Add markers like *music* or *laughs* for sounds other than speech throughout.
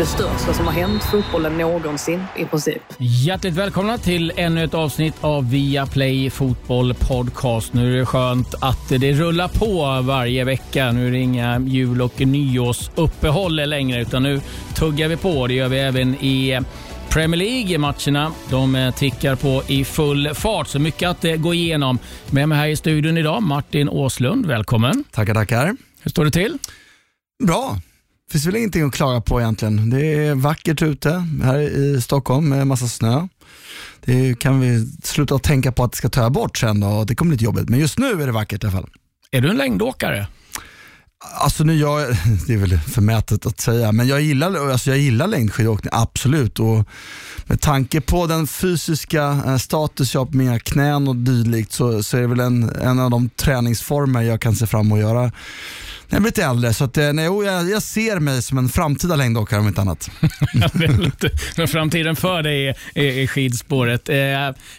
Det största som har hänt fotbollen någonsin i princip. Hjärtligt välkomna till ännu ett avsnitt av Viaplay Fotboll Podcast. Nu är det skönt att det rullar på varje vecka. Nu är det inga jul och nyårsuppehåll längre utan nu tuggar vi på. Det gör vi även i Premier League-matcherna. De tickar på i full fart, så mycket att gå igenom. Med mig här i studion idag, Martin Åslund. Välkommen. Tackar, tackar. Hur står det till? Bra. Det finns väl ingenting att klaga på egentligen. Det är vackert ute här i Stockholm med massa snö. Det kan vi sluta tänka på att det ska ta bort sen då. Det kommer bli lite jobbigt, men just nu är det vackert i alla fall. Är du en längdåkare? Alltså nu jag, *laughs* det är väl förmätet att säga, men jag gillar, alltså jag gillar längdskidåkning, absolut. Och med tanke på den fysiska status jag har på mina knän och dylikt så, så är det väl en, en av de träningsformer jag kan se fram emot att göra när jag blir lite äldre. Så att, nej, jag, jag ser mig som en framtida längdåkare om inte annat. *laughs* Men framtiden för dig är, är, är skidspåret. Eh,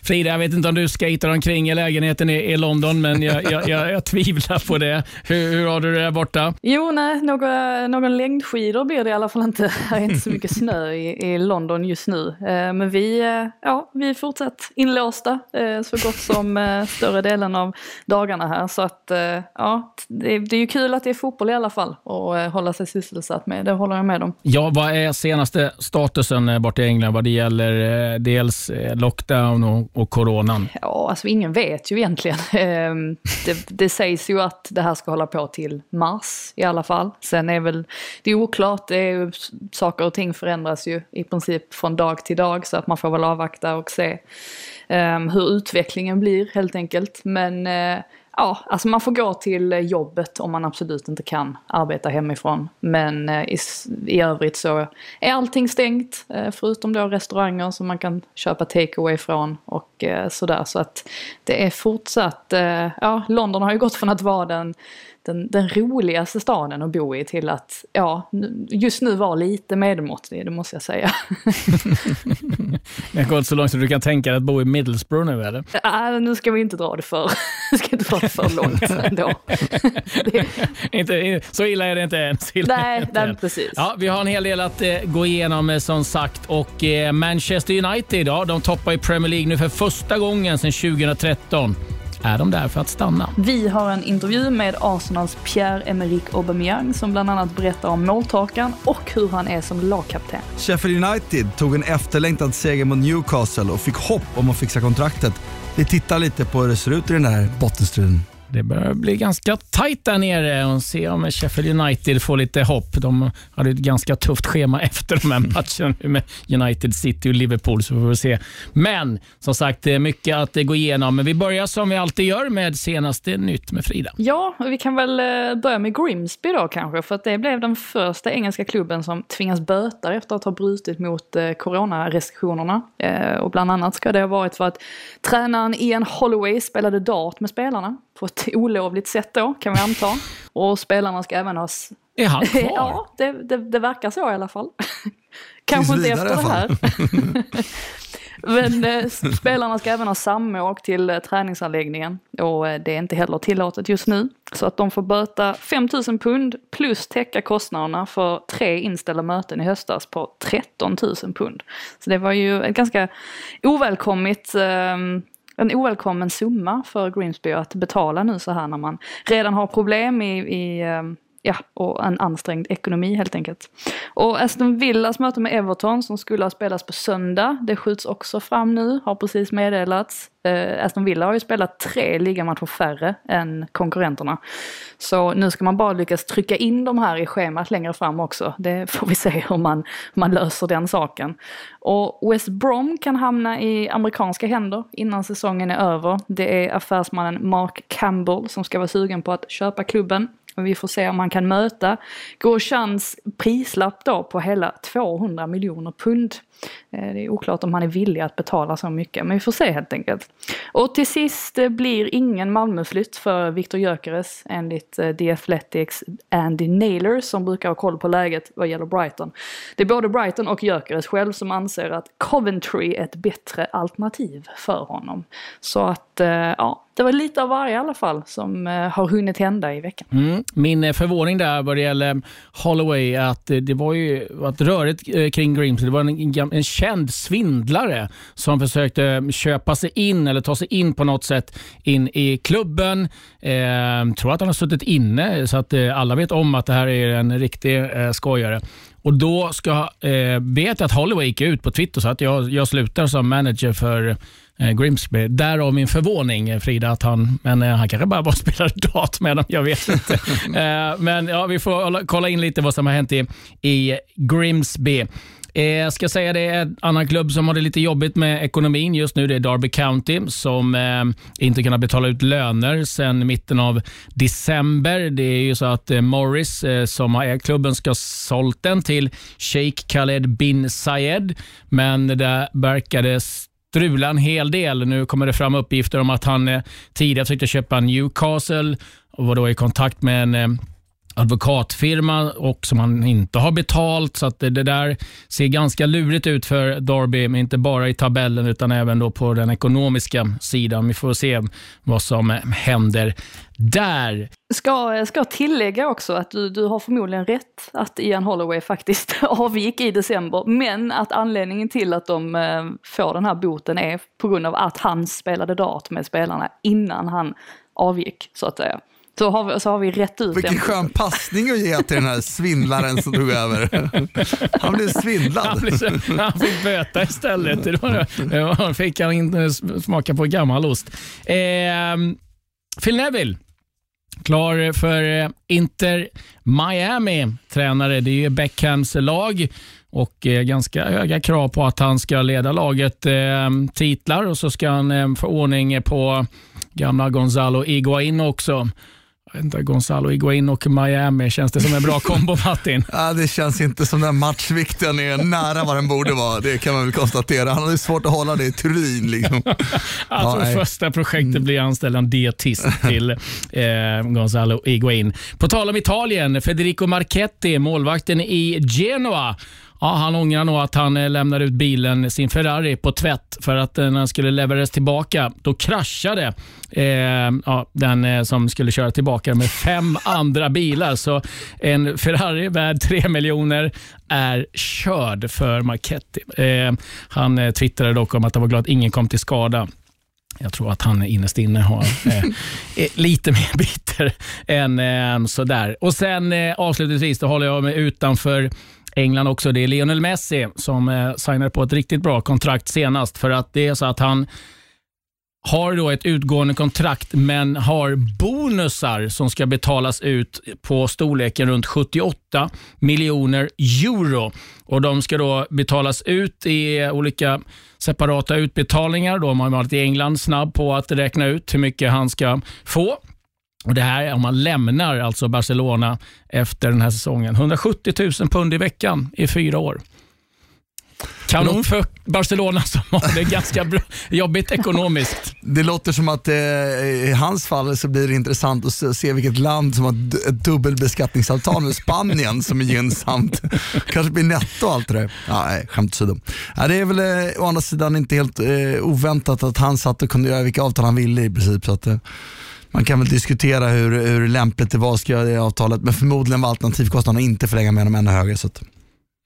Frida, jag vet inte om du skejtar omkring i lägenheten i, i London, men jag, jag, jag, jag, tvivlar på det. Hur, hur har du det där borta? Jo, nej, några, någon längdskidor blir det i alla fall inte. Det är inte så mycket snö i, i London just nu. Eh, men vi, eh, ja, vi är fortsatt inlåsta eh, så gott som eh, större delen av dagarna här. Så att, eh, ja, det, det är ju kul att det är fotboll i alla fall och eh, hålla sig sysselsatt med. Det håller jag med om. Ja, vad är senaste statusen eh, borta i England vad det gäller eh, dels lockdown och, och coronan? Ja, alltså ingen vet ju egentligen. *laughs* Ehm, det, det sägs ju att det här ska hålla på till mars i alla fall. Sen är väl det är oklart. Det är saker och ting förändras ju i princip från dag till dag så att man får väl avvakta och se um, hur utvecklingen blir helt enkelt. Men ja, alltså man får gå till jobbet om man absolut inte kan arbeta hemifrån. Men eh, i, i övrigt så är allting stängt, eh, förutom då restauranger som man kan köpa takeaway från och eh, sådär. Så att det är fortsatt, ja, London har ju gått från att vara den den, den roligaste staden att bo i till att, ja, just nu var lite medelmåttig, det måste jag säga. *laughs* det har gått så långt så du kan tänka dig att bo i Middlesbrough nu eller? Äh, nu ska vi inte dra det för, *laughs* ska inte dra det för långt ändå. *laughs* det... inte, så illa är det inte än. Nej, nej precis. Ja, vi har en hel del att eh, gå igenom eh, som sagt och eh, Manchester United idag, de toppar i Premier League nu för första gången sedan 2013. Är de där för att stanna? Vi har en intervju med Arsenals Pierre-Emerick Aubameyang som bland annat berättar om måltakan och hur han är som lagkapten. Sheffield United tog en efterlängtad seger mot Newcastle och fick hopp om att fixa kontraktet. Vi tittar lite på hur det ser ut i den här bottenstriden. Det börjar bli ganska tajt där nere och se om Sheffield United får lite hopp. De hade ett ganska tufft schema *laughs* efter de här matcherna med United City och Liverpool, så får vi se. Men som sagt, det är mycket att gå igenom. Men vi börjar som vi alltid gör med senaste nytt med Frida. Ja, vi kan väl eh, börja med Grimsby då kanske, för att det blev den första engelska klubben som tvingas böta efter att ha brutit mot eh, coronarestriktionerna. Eh, och bland annat ska det ha varit för att tränaren Ian Holloway spelade dart med spelarna på ett olovligt sätt då, kan vi anta. Och spelarna ska även ha... Är han *laughs* kvar? ja, det, det, det, verkar så i alla fall. *laughs* Kanske inte efter det här. *laughs* Men eh, spelarna ska även ha samåk till eh, träningsanläggningen och eh, det är inte heller tillåtet just nu. Så att de får böta 5000 pund plus täcka kostnaderna för tre inställda möten i höstas på 13 000 pund. Så det var ju ett ganska ovälkommet ehm, en ovälkommen summa för Grimsby att betala nu så här när man redan har problem i, i eh, ja, och en ansträngd ekonomi helt enkelt. Och Aston Villas möte med Everton som skulle ha spelats på söndag, det skjuts också fram nu, har precis meddelats. Eh, Aston Villa har ju spelat tre ligamatcher färre än konkurrenterna. Så nu ska man bara lyckas trycka in de här i schemat längre fram också. Det får vi *laughs* se hur man, man löser den saken. Och West Brom kan hamna i amerikanska händer innan säsongen är över. Det är affärsmannen Mark Campbell som ska vara sugen på att köpa klubben. Men vi får se om han kan möta Grosjeans prislapp då på hela 200 miljoner pund. Eh, det är oklart om han är villig att betala så mycket, men vi får se helt enkelt. Och till sist eh, blir ingen Malmöflytt för Viktor Gyökeres enligt eh, The Athletics Andy Naylor som brukar ha koll på läget vad gäller Brighton. Det är både Brighton och Gyökeres själv som anser att Coventry är ett bättre alternativ för honom. Så att, ja, det var lite av varje i alla fall som har hunnit hända i veckan. Mm. Min förvåning där vad det gäller Holloway att det var ju att rörigt kring Grimsby, det var en en känd svindlare som försökte köpa sig in eller ta sig in på något sätt in i klubben. Eh, tror att han har suttit inne så att eh, alla vet om att det här är en riktig eh, skojare. Och då ska, eh, vet jag att Holloway gick ut på Twitter så att jag, jag slutar som manager för eh, Grimsby. Därav min förvåning Frida, att han, men eh, han kanske bara var spelade dart med dem, jag vet inte. *laughs* eh, men ja, vi får kolla in lite vad som har hänt i, i Grimsby. Jag eh, ska säga det är en annan klubb som har det lite jobbigt med ekonomin just nu. Det är Derby County som eh, inte kunnat betala ut löner sedan mitten av december. Det är ju så att eh, Morris eh, som har ägt klubben ska ha sålt den till Sheikh Khaled bin Zayed, men det verkade strula en hel del. Nu kommer det fram uppgifter om att han eh, tidigare försökte köpa Newcastle och var då i kontakt med en eh, advokatfirma och som han inte har betalt. Så att det, det, där ser ganska lurigt ut för Derby, men inte bara i tabellen utan även då på den ekonomiska sidan. Vi får se vad som händer där. Ska, ska tillägga också att du, du har förmodligen rätt att Ian Holloway faktiskt *laughs* avgick i december, men att anledningen till att de eh, får den här boten är på grund av att han spelade dart med spelarna innan han avgick, så att säga. Så har vi, så har vi rätt ut Vilken skön passning att ge till den här svindlaren som tog över. Han blev svindlad. Han, blev, han fick böta istället. Då fick han inte smaka på gammal ost. Eh, Phil Neville, klar för eh, Inter Miami. Tränare, det är Beckhams lag och eh, ganska höga krav på att han ska leda laget eh, titlar och så ska han eh, få ordning på gamla Gonzalo Iguain också inte, Gonzalo Higuain och Miami, känns det som en bra kombo Martin? *laughs* ja, det känns inte som den matchvikten är nära vad den borde vara. Det kan man väl konstatera. Han hade svårt att hålla det i Turin. Liksom. *laughs* alltså ja, första projektet blir anställd en dietist till *laughs* eh, Gonzalo Higuain. På tal om Italien, Federico Marchetti, målvakten i Genoa, Ja, han ångrar nog att han eh, lämnade ut bilen, sin Ferrari, på tvätt för att eh, när den skulle levereras tillbaka, då kraschade eh, ja, den eh, som skulle köra tillbaka med fem *laughs* andra bilar. Så en Ferrari värd 3 miljoner är körd för Marchetti. Eh, han twittrade dock om att han var glad att ingen kom till skada. Jag tror att han innerst inne har eh, *laughs* lite mer bitter än eh, sådär. Och sen eh, avslutningsvis, då håller jag mig utanför England också. Det är Lionel Messi som eh, signade på ett riktigt bra kontrakt senast för att det är så att han har då ett utgående kontrakt men har bonusar som ska betalas ut på storleken runt 78 miljoner euro. Och De ska då betalas ut i olika separata utbetalningar. Då har man varit i England snabb på att räkna ut hur mycket han ska få. Och Det här är om man lämnar alltså Barcelona efter den här säsongen. 170 000 pund i veckan i fyra år. Kanon för Barcelona som har det ganska jobbigt ekonomiskt. Det låter som att eh, i hans fall så blir det intressant att se vilket land som har ett dubbelbeskattningsavtal med Spanien som är gynnsamt. *laughs* Kanske blir netto allt det där. Ja, nej, skämt åsido. Ja, det är väl eh, å andra sidan inte helt eh, oväntat att han satt och kunde göra vilka avtal han ville i princip. Så att, eh, man kan väl diskutera hur, hur lämpligt det var att göra det avtalet, men förmodligen var alternativkostnaden att inte förlänga med dem ännu högre. Så att,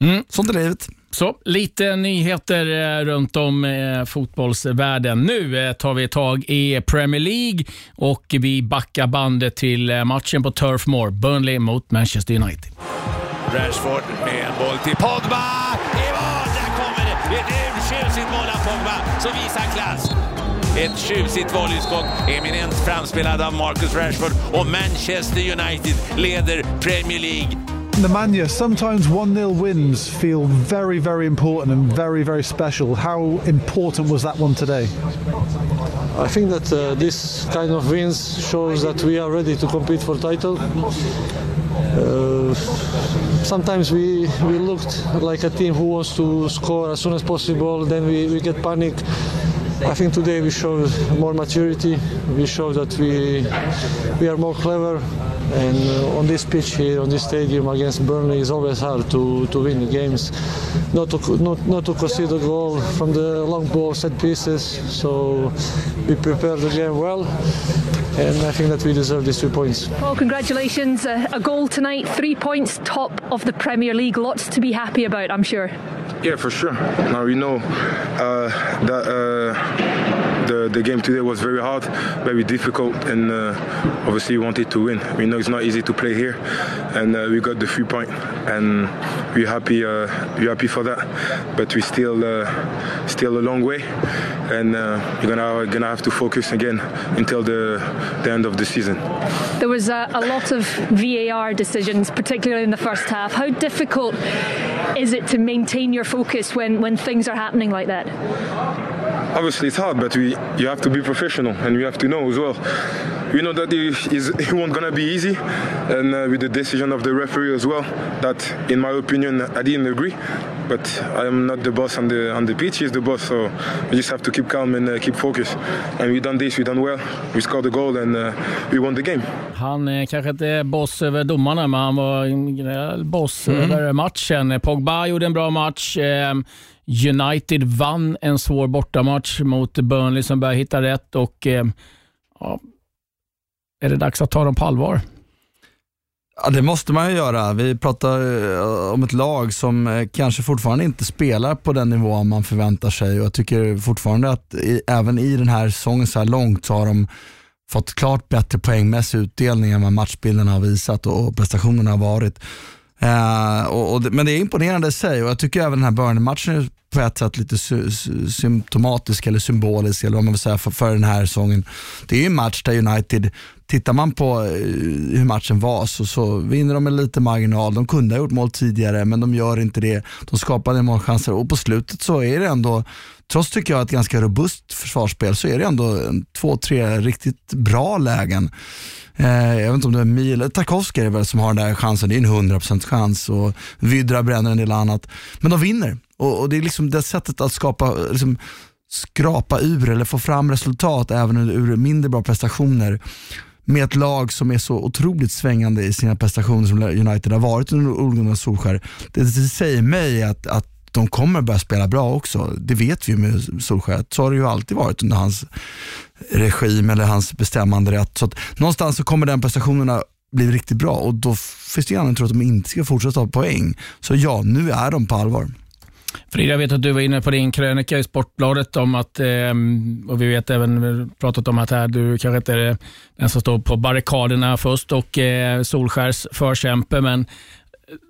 mm. Sånt är livet. Så, lite nyheter eh, runt om eh, fotbollsvärlden. Nu eh, tar vi tag i Premier League och vi backar bandet till matchen på Turf Moor. Burnley mot Manchester United. Rashford med en boll till Pogba. I mål! Där kommer det! Ett urtjusigt mål av Pogba som visar klass. Ett tjusigt volleyskott, eminent framspelad av Marcus Rashford och Manchester United leder Premier League Nemanja, sometimes 1 0 wins feel very, very important and very, very special. How important was that one today? I think that uh, this kind of wins shows that we are ready to compete for title. Uh, sometimes we, we looked like a team who wants to score as soon as possible, then we, we get panic. I think today we showed more maturity. We showed that we we are more clever. And uh, on this pitch here, on this stadium against Burnley, it's always hard to, to win the games. Not to not, not to concede a goal from the long ball set pieces. So we prepared the game well, and I think that we deserve these three points. Well, congratulations! Uh, a goal tonight, three points, top of the Premier League. Lots to be happy about, I'm sure. Yeah, for sure. Now we know uh, that uh, the the game today was very hard, very difficult, and uh, obviously we wanted to win. We know it's not easy to play here, and uh, we got the three point, and we're happy. Uh, we're happy for that, but we still uh, still a long way, and we're gonna gonna have to focus again until the the end of the season. There was a, a lot of VAR decisions, particularly in the first half. How difficult is it to maintain your focus when, when things are happening like that? Obviously, it's hard, but we you have to be professional and we have to know as well. We know that it, is, it won't gonna be easy, and uh, with the decision of the referee as well, that in my opinion I didn't agree. But I'm not the boss on the on the pitch. He's the boss, so we just have to keep calm and uh, keep focus. And we done this, we done well. We scored a goal and uh, we won the game. Han är kanske inte är boss över domarna, men han var boss mm. över matchen. Pogba gjorde en bra match. United vann en svår bortamatch mot Burnley som börjar hitta rätt och eh, ja, är det dags att ta dem på allvar? Ja, det måste man ju göra. Vi pratar eh, om ett lag som eh, kanske fortfarande inte spelar på den nivå man förväntar sig och jag tycker fortfarande att i, även i den här säsongen så här långt så har de fått klart bättre poängmässig utdelning än vad matchbilderna har visat och prestationerna har varit. Uh, och, och, men det är imponerande i sig och jag tycker även den här Burnley-matchen är på ett sätt lite sy symptomatisk eller symbolisk eller vad man vill säga för, för den här säsongen. Det är ju en match där United, tittar man på eh, hur matchen var så, så vinner de med lite marginal. De kunde ha gjort mål tidigare men de gör inte det. De skapade målchanser och på slutet så är det ändå trots tycker jag ett ganska robust försvarsspel så är det ändå två, tre riktigt bra lägen. Eh, jag vet inte om det är Mil, Tarkovsky är väl som har den där chansen, det är en 100% chans och Vydra bränner en del annat. Men de vinner och, och det är liksom det sättet att skapa, liksom, skrapa ur eller få fram resultat även ur mindre bra prestationer med ett lag som är så otroligt svängande i sina prestationer som United har varit under Ole Solskär. Det, säger mig att, att de kommer börja spela bra också. Det vet vi ju med Solskär. Så har det ju alltid varit under hans regim eller hans bestämmande rätt. Så att någonstans så kommer den prestationerna bli riktigt bra och då finns det anledning att tro att de inte ska fortsätta ha poäng. Så ja, nu är de på allvar. Frida, jag vet att du var inne på din krönika i Sportbladet om att, ehm, och vi vet även pratat om att här, du kanske inte är den som står på barrikaderna först och eh, Solskärs förkämpe, men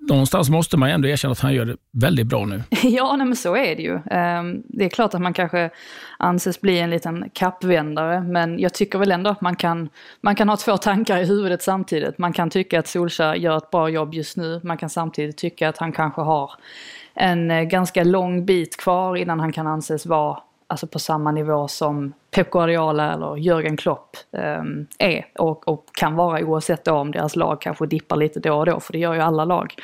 någonstans måste man ändå erkänna att han gör det väldigt bra nu. *laughs* Ja, nej, men så är det ju. Ehm, det är klart att man kanske anses bli en liten kappvändare, men jag tycker väl ändå att man kan, man kan ha två tankar i huvudet samtidigt. Man kan tycka att Solskjaer gör ett bra jobb just nu, man kan samtidigt tycka att han kanske har en eh, ganska lång bit kvar innan han kan anses vara alltså på samma nivå som Pep Guardiola eller Jürgen Klopp eh, är och, och, kan vara oavsett då om deras lag kanske dippar lite då och då, för det gör ju alla lag.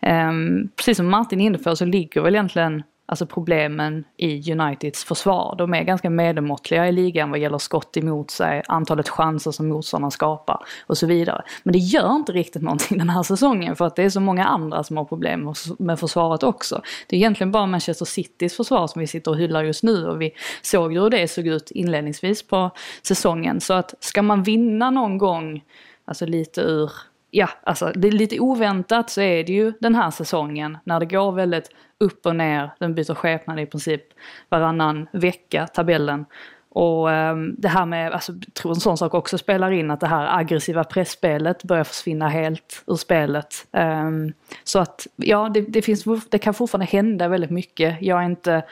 Eh, precis som Martin är inne på så ligger väl egentligen alltså problemen i Uniteds försvar. De är ganska medelmåttliga i ligan vad gäller skott emot sig, antalet chanser som motståndarna skapar och så vidare. Men det gör inte riktigt någonting den här säsongen för att det är så många andra som har problem med försvaret också. Det är egentligen bara Manchester Citys försvar som vi sitter och hyllar just nu och vi såg hur det såg ut inledningsvis på säsongen. Så att ska man vinna någon gång, alltså lite ur ja, alltså det är lite oväntat så är det ju den här säsongen när det går väldigt upp och ner, den byter skepnad i princip varannan vecka, tabellen. Och um, det här med, alltså, jag tror en sån sak också spelar in, att det här aggressiva pressspelet börjar försvinna helt ur spelet. Um, så att, ja, det, det, finns, det kan fortfarande hända väldigt mycket. Jag är inte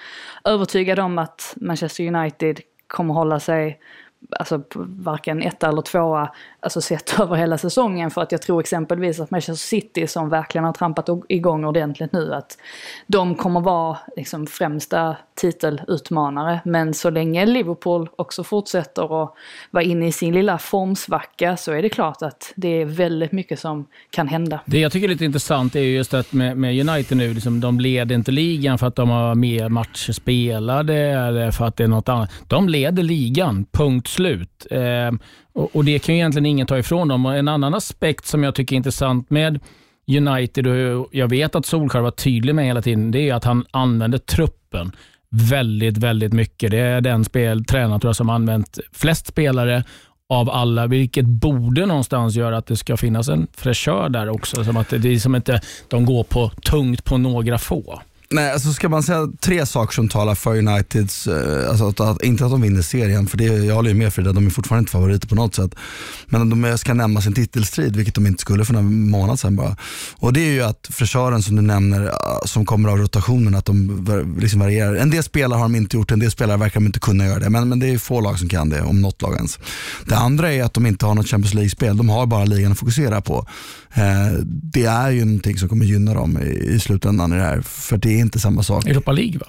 övertygad om att Manchester United kommer hålla sig alltså varken etta eller tvåa, alltså sett *laughs* över hela säsongen. För att jag tror exempelvis att Manchester City som verkligen har trampat igång ordentligt nu, att de kommer vara liksom främsta titelutmanare. Men så länge Liverpool också fortsätter att vara inne i sin lilla formsvacka så är det klart att det är väldigt mycket som kan hända. Det jag tycker är lite intressant är just att med, med United nu, liksom, de leder inte ligan för att de har mer matcher spelade eller för att det är något annat. De leder ligan, punkt slut. Eh, och, och, Det kan ju egentligen ingen ta ifrån dem. Och en annan aspekt som jag tycker är intressant med United, och jag vet att Solskjaer var tydlig med hela tiden, det är att han använder truppen väldigt, väldigt mycket. Det är den spel, tränaren tror jag, som använt flest spelare av alla, vilket borde någonstans göra att det ska finnas en fräschör där också. Som att det är som inte de går på tungt på några få. Nej, alltså ska man säga tre saker som talar för Uniteds, eh, alltså att, att, inte att de vinner serien, för det, jag håller ju med Frida, de är fortfarande inte favoriter på något sätt. Men de eh, ska nämna sin titelstrid, vilket de inte skulle för några månader sedan bara. Och det är ju att fräschören som du nämner, eh, som kommer av rotationen, att de liksom varierar. En del spelare har de inte gjort, en del spelare verkar de inte kunna göra det. Men, men det är få lag som kan det, om något lag ens. Det andra är att de inte har något Champions League-spel, de har bara ligan att fokusera på. Eh, det är ju någonting som kommer gynna dem i, slutändan i det här. För det är inte samma sak. Europa League va?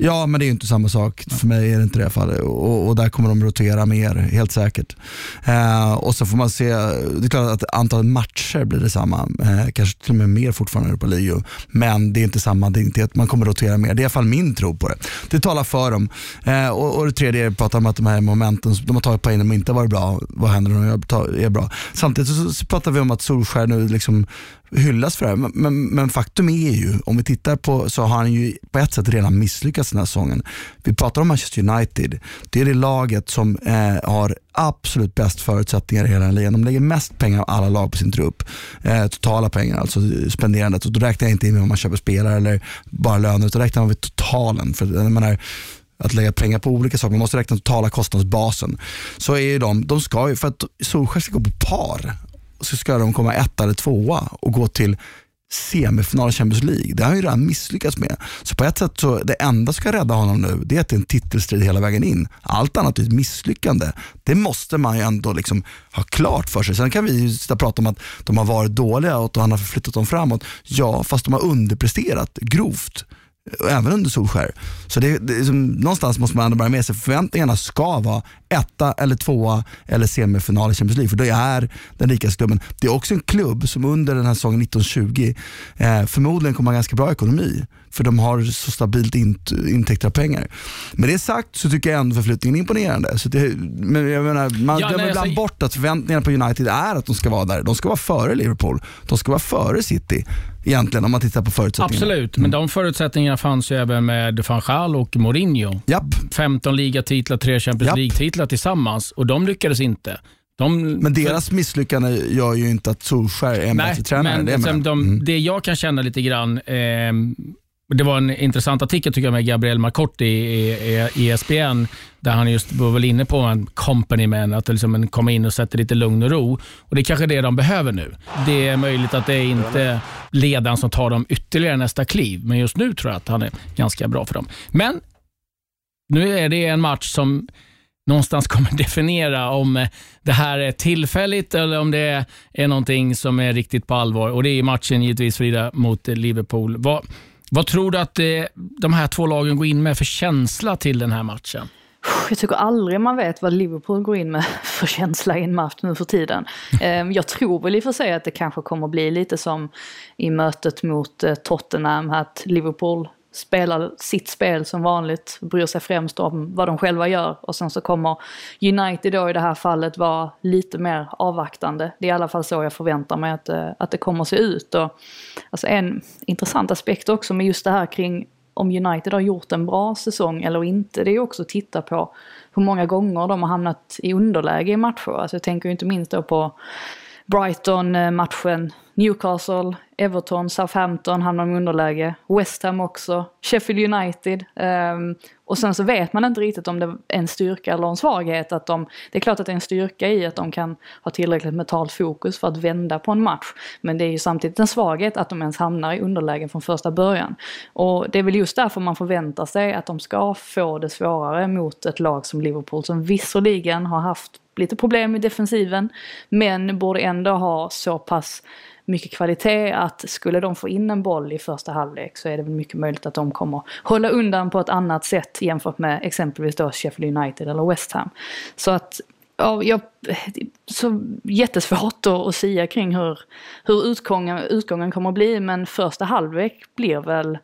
Ja, men det är inte samma sak. För mig är det inte det fallet. Och, och där kommer de rotera mer, helt säkert. Eh, och så får man se, det är klart att antalet matcher blir detsamma. Eh, kanske till och med mer fortfarande i Europa League. Men det är inte samma dignitet, man kommer rotera mer. Det är i alla fall min tro på det. Det talar för dem. Eh, och, och det tredje är pratar om att de här momenten, de har tagit poäng, de inte varit bra. Vad händer när de är bra? Samtidigt så, så pratar vi om att Solskär nu liksom hyllas för det här. Men, men, men, faktum är ju, om vi tittar på så har han ju på ett sätt redan misslyckats den här säsongen. Vi pratar om Manchester United. Det är det laget som eh, har absolut bäst förutsättningar i hela ligan. De lägger mest pengar av alla lag på sin trupp. Eh, totala pengar, alltså spenderandet. Och då räknar jag inte in om man köper spelare eller bara löner, utan räknar man med totalen. För jag menar, att lägga pengar på olika saker. Man måste räkna totala kostnadsbasen. Så är de, de ska ju, för att Solskjaer ska gå på par så ska de komma etta eller tvåa och gå till semifinal i Champions League. Det har han ju redan misslyckats med. Så på ett sätt så det enda som ska rädda honom nu det är att det är en titelstrid hela vägen in. Allt annat är ett misslyckande. Det måste man ju ändå liksom ha klart för sig. Sen kan vi sitta och prata om att de har varit dåliga och att han har förflyttat dem framåt. Ja, fast de har underpresterat grovt även under Solskär. Så det, det som, någonstans måste man ändå bära med sig, förväntningarna ska vara etta eller tvåa eller semifinal i Champions League, för det är den rikaste klubben. Det är också en klubb som under den här säsongen 1920 eh, förmodligen kommer ha ganska bra ekonomi, för de har så stabilt int intäkter av pengar. Med det sagt så tycker jag ändå förflyttningen är imponerande. Så det, men jag menar, man ja, glömmer ibland bort att förväntningarna på United är att de ska vara där. De ska vara före Liverpool, de ska vara före City egentligen om man tittar på förutsättningarna. Absolut, mm. men de förutsättningarna fanns ju även med van Gaal och Mourinho. Japp. 15 ligatitlar, 3 Champions League-titlar tillsammans och de lyckades inte. De, men deras misslyckande gör ju inte att Solskjaer är en bättre tränare. Men det, de, mm. det jag kan känna lite grann, eh, det var en intressant artikel tycker jag med Gabriel Marcotti i, i ESPN, där han just var väl inne på en company man, att liksom komma in och sätta lite lugn och ro. Och Det är kanske det de behöver nu. Det är möjligt att det är inte ledaren som tar dem ytterligare nästa kliv, men just nu tror jag att han är ganska bra för dem. Men nu är det en match som någonstans kommer *laughs* definiera om det här är tillfälligt eller om det är någonting som är riktigt på allvar. Och Det är matchen givetvis Frida mot Liverpool. Vad, vad tror du att eh, de här två lagen går in med för känsla till den här matchen? Jag tycker aldrig man vet vad Liverpool går in med *laughs* för känsla i en match nu för tiden. *laughs* Ehm, jag tror väl i och för sig att det kanske kommer bli lite som i mötet mot eh, Tottenham, att Liverpool spelar sitt spel som vanligt, bryr sig främst om vad de själva gör och sen så kommer United då i det här fallet vara lite mer avvaktande. Det är i alla fall så jag förväntar mig att, eh, att det kommer att se ut. Och, alltså en intressant aspekt också med just det här kring om United har gjort en bra säsong eller inte, det är också att titta på hur många gånger de har hamnat i underläge i matcher. Alltså jag tänker ju inte minst då på Brighton-matchen, Newcastle, Everton, Southampton hamnar i underläge. West Ham också. Sheffield United. Um, och sen så vet man inte riktigt om det är en styrka eller en svaghet. Att de, det är klart att det är en styrka i att de kan ha tillräckligt mentalt fokus för att vända på en match. Men det är ju samtidigt en svaghet att de ens hamnar i underläge från första början. Och det är väl just därför man förväntar sig att de ska få det svårare mot ett lag som Liverpool som visserligen har haft lite problem i defensiven men borde ändå ha så pass mycket kvalitet att skulle de få in en boll i första halvlek så är det väl mycket möjligt att de kommer hålla undan på ett annat sätt jämfört med exempelvis då Sheffield United eller West Ham. Så att ja, jag, så jättesvårt att säga kring hur, hur utgången, utgången kommer att bli men första halvlek blir väl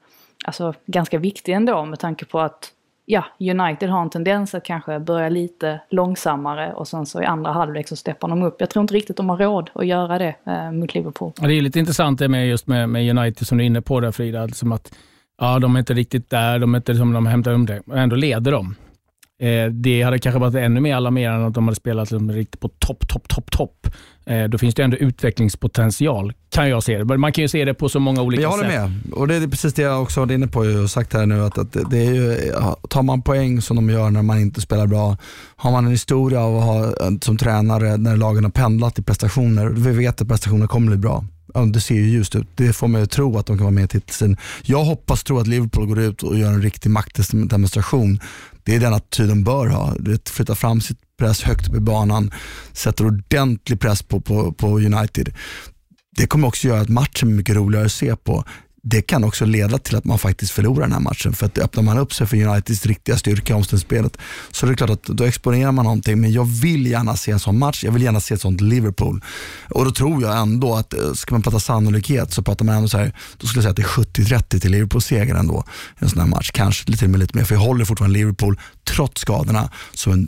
alltså, ganska viktig ändå med tanke på att ja, United har en tendens att kanske börja lite långsammare och sen så i andra halvlek så steppar de upp. Jag tror inte riktigt de har råd att göra det eh, mot Liverpool. Ja, det är lite intressant det med just med, med United som du är inne på där Frida. Liksom att, ja, de är inte riktigt där, de är inte som de hämtar um det, men ändå leder de. Eh, det hade kanske varit ännu mer alarmerande om de hade spelat liksom riktigt på topp, topp, topp, topp. Eh, då finns det ändå utvecklingspotential, kan jag se det. Man kan ju se det på så många olika sätt. Jag håller sätt. med. Och det är precis det jag också varit inne på och sagt här nu. Att, att det är ju, tar man poäng som de gör när man inte spelar bra, har man en historia av att ha som tränare när lagen har pendlat i prestationer, vi vet att prestationer kommer bli bra ja, det ser ju ljust ut. Det får mig att tro att de kan vara med i titeln. Jag hoppas tro att Liverpool går ut och gör en riktig maktdemonstration. Det är den attityd de bör ha. Flytta fram sitt press högt upp i banan, sätter ordentlig press på, på, på United. Det kommer också göra att matchen är mycket roligare att se på det kan också leda till att man faktiskt förlorar den här matchen. För att öppnar man upp sig för Uniteds riktiga styrka i omställningsspelet så är det klart att då exponerar man någonting. Men jag vill gärna se en sån match. Jag vill gärna se ett sånt Liverpool. Och då tror jag ändå att, eh, ska man prata sannolikhet så pratar man ändå så här, då skulle jag säga att det är 70-30 till Liverpool-seger ändå i en sån här match. Kanske till och med lite mer, för jag håller fortfarande Liverpool, trots skadorna, som en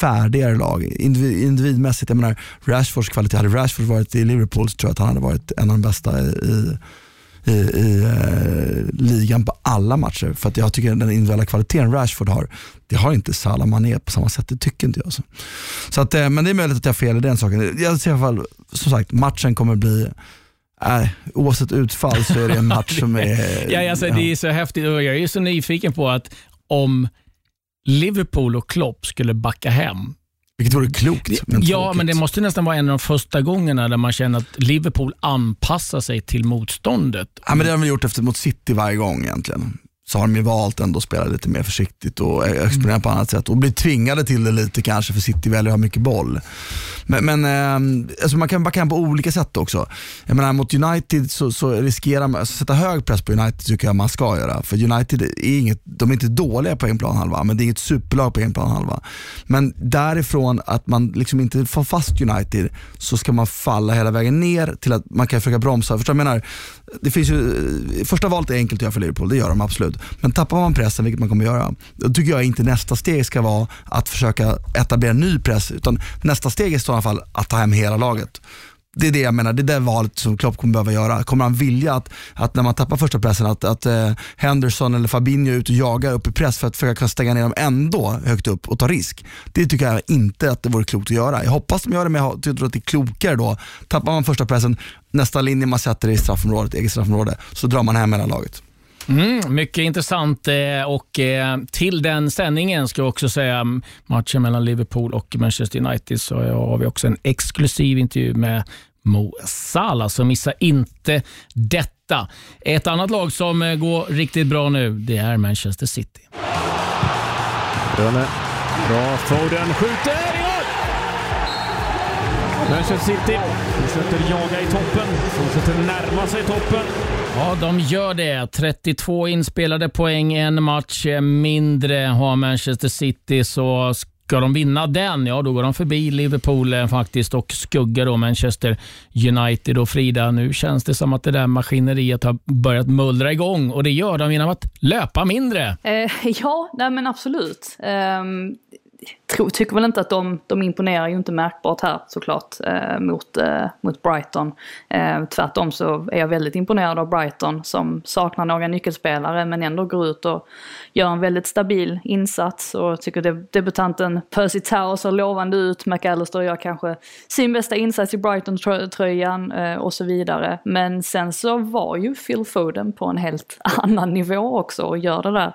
färdigare lag. Individ, individmässigt, jag menar Rashfords kvalitet, hade Rashford varit i Liverpool så tror jag att han hade varit en av de bästa i, i, i uh, ligan på alla matcher. För att jag tycker den individuella kvaliteten Rashford har, det har inte Salah Mané på samma sätt. Det tycker inte jag. Så. Så att, eh, men det är möjligt att jag har fel i den saken. Jag ser i alla fall, som sagt, matchen kommer bli äh, oavsett utfall så är det en match som är... *laughs* ja, alltså, ja. Det är så häftigt och jag är så nyfiken på att om Liverpool och Klopp skulle backa hem vilket vore klokt. Men ja, tråkigt. men det måste nästan vara en av de första gångerna där man känner att Liverpool anpassar sig till motståndet. Ja, men det har de gjort efter mot City varje gång egentligen så har de ju valt ändå att spela lite mer försiktigt och exponera på annat sätt och bli tvingade till det lite kanske för City väljer att ha mycket boll. Men, men eh, alltså man kan backa hem på olika sätt också. Jag menar mot United så, så riskerar man, alltså sätta hög press på United tycker jag man ska göra. För United är inget, de är inte dåliga på en planhalva men det är inget superlag på en planhalva. Men därifrån att man liksom inte får fast United så ska man falla hela vägen ner till att man kan försöka bromsa. Förstår jag menar, det finns ju, första valet är enkelt att göra för Liverpool, det gör de absolut. Men tappar man pressen, vilket man kommer göra, då tycker jag inte nästa steg ska vara att försöka etablera ny press, utan nästa steg är i sådana fall att ta hem hela laget. Det är det jag menar, det är det valet som Klopp kommer behöva göra. Kommer han vilja att, att när man tappar första pressen att, att eh, Henderson eller Fabinho är ute och jagar upp i press för att försöka kunna stänga ner dem ändå högt upp och ta risk. Det tycker jag inte att det vore klokt att göra. Jag hoppas de gör det men jag tror att det är klokare då. Tappar man första pressen, nästa linje man sätter i straffområdet, eget straffområde, så drar man hem hela laget. Mm, mycket intressant eh, och eh, till den sändningen ska jag också säga matchen mellan Liverpool och Manchester United så har vi också en exklusiv intervju med Mo Salah, så missa inte detta. Ett annat lag som eh, går riktigt bra nu, det är Manchester City. Rönne. Bra, Foden skjuter i mål! Manchester City fortsätter jaga i toppen, fortsätter närma sig toppen. Ja, de gör det. 32 inspelade poäng, en match mindre har Manchester City. Så ska de vinna den, ja då går de förbi Liverpool eh, faktiskt och skuggar då Manchester United. Och Frida, nu känns det som att det där maskineriet har börjat mullra igång och det gör de genom att löpa mindre. Eh, *laughs* ja, nej men absolut. Um tro, tycker väl inte att de, de imponerar ju inte märkbart här såklart eh, mot, eh, mot Brighton. Eh, tvärtom så är jag väldigt imponerad av Brighton som saknar några nyckelspelare men ändå går ut och gör en väldigt stabil insats och tycker det, debutanten Percy Tau ser lovande ut. McAllister gör kanske sin bästa insats i Brighton-tröjan eh, och så vidare. Men sen så var ju Phil Foden på en helt *laughs* annan nivå också och gör det där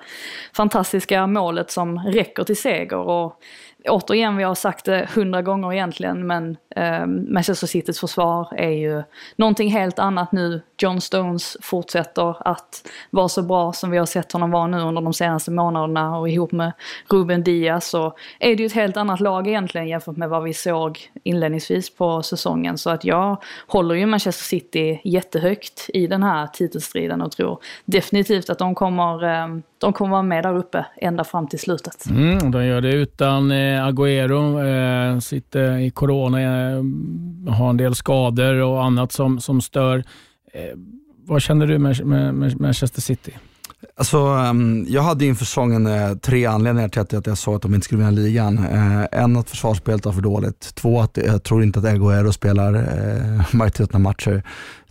fantastiska målet som räcker till seger. Och återigen, vi har sagt det hundra gånger egentligen, men eh, Manchester Citys försvar är ju någonting helt annat nu. John Stones fortsätter att vara så bra som vi har sett honom vara nu under de senaste månaderna och ihop med Ruben Diaz så är det ju ett helt annat lag egentligen jämfört med vad vi såg inledningsvis på säsongen. Så att jag håller ju Manchester City jättehögt i den här titelstriden och tror definitivt att de kommer, eh, de kommer vara med där uppe ända fram till slutet. Mm, de gör det utan eh, Agüero, eh, sitter i corona, har en del skador och annat som, som stör. Eh, vad känner du med, med, med Manchester City? Alltså, ehm, jag hade inför säsongen eh, tre anledningar till att jag sa att de inte skulle vinna ligan. Eh, en, att försvarsspelet var för dåligt. Två, att jag tror inte att Agüero spelar eh, *laughs* majoriteten av matcher.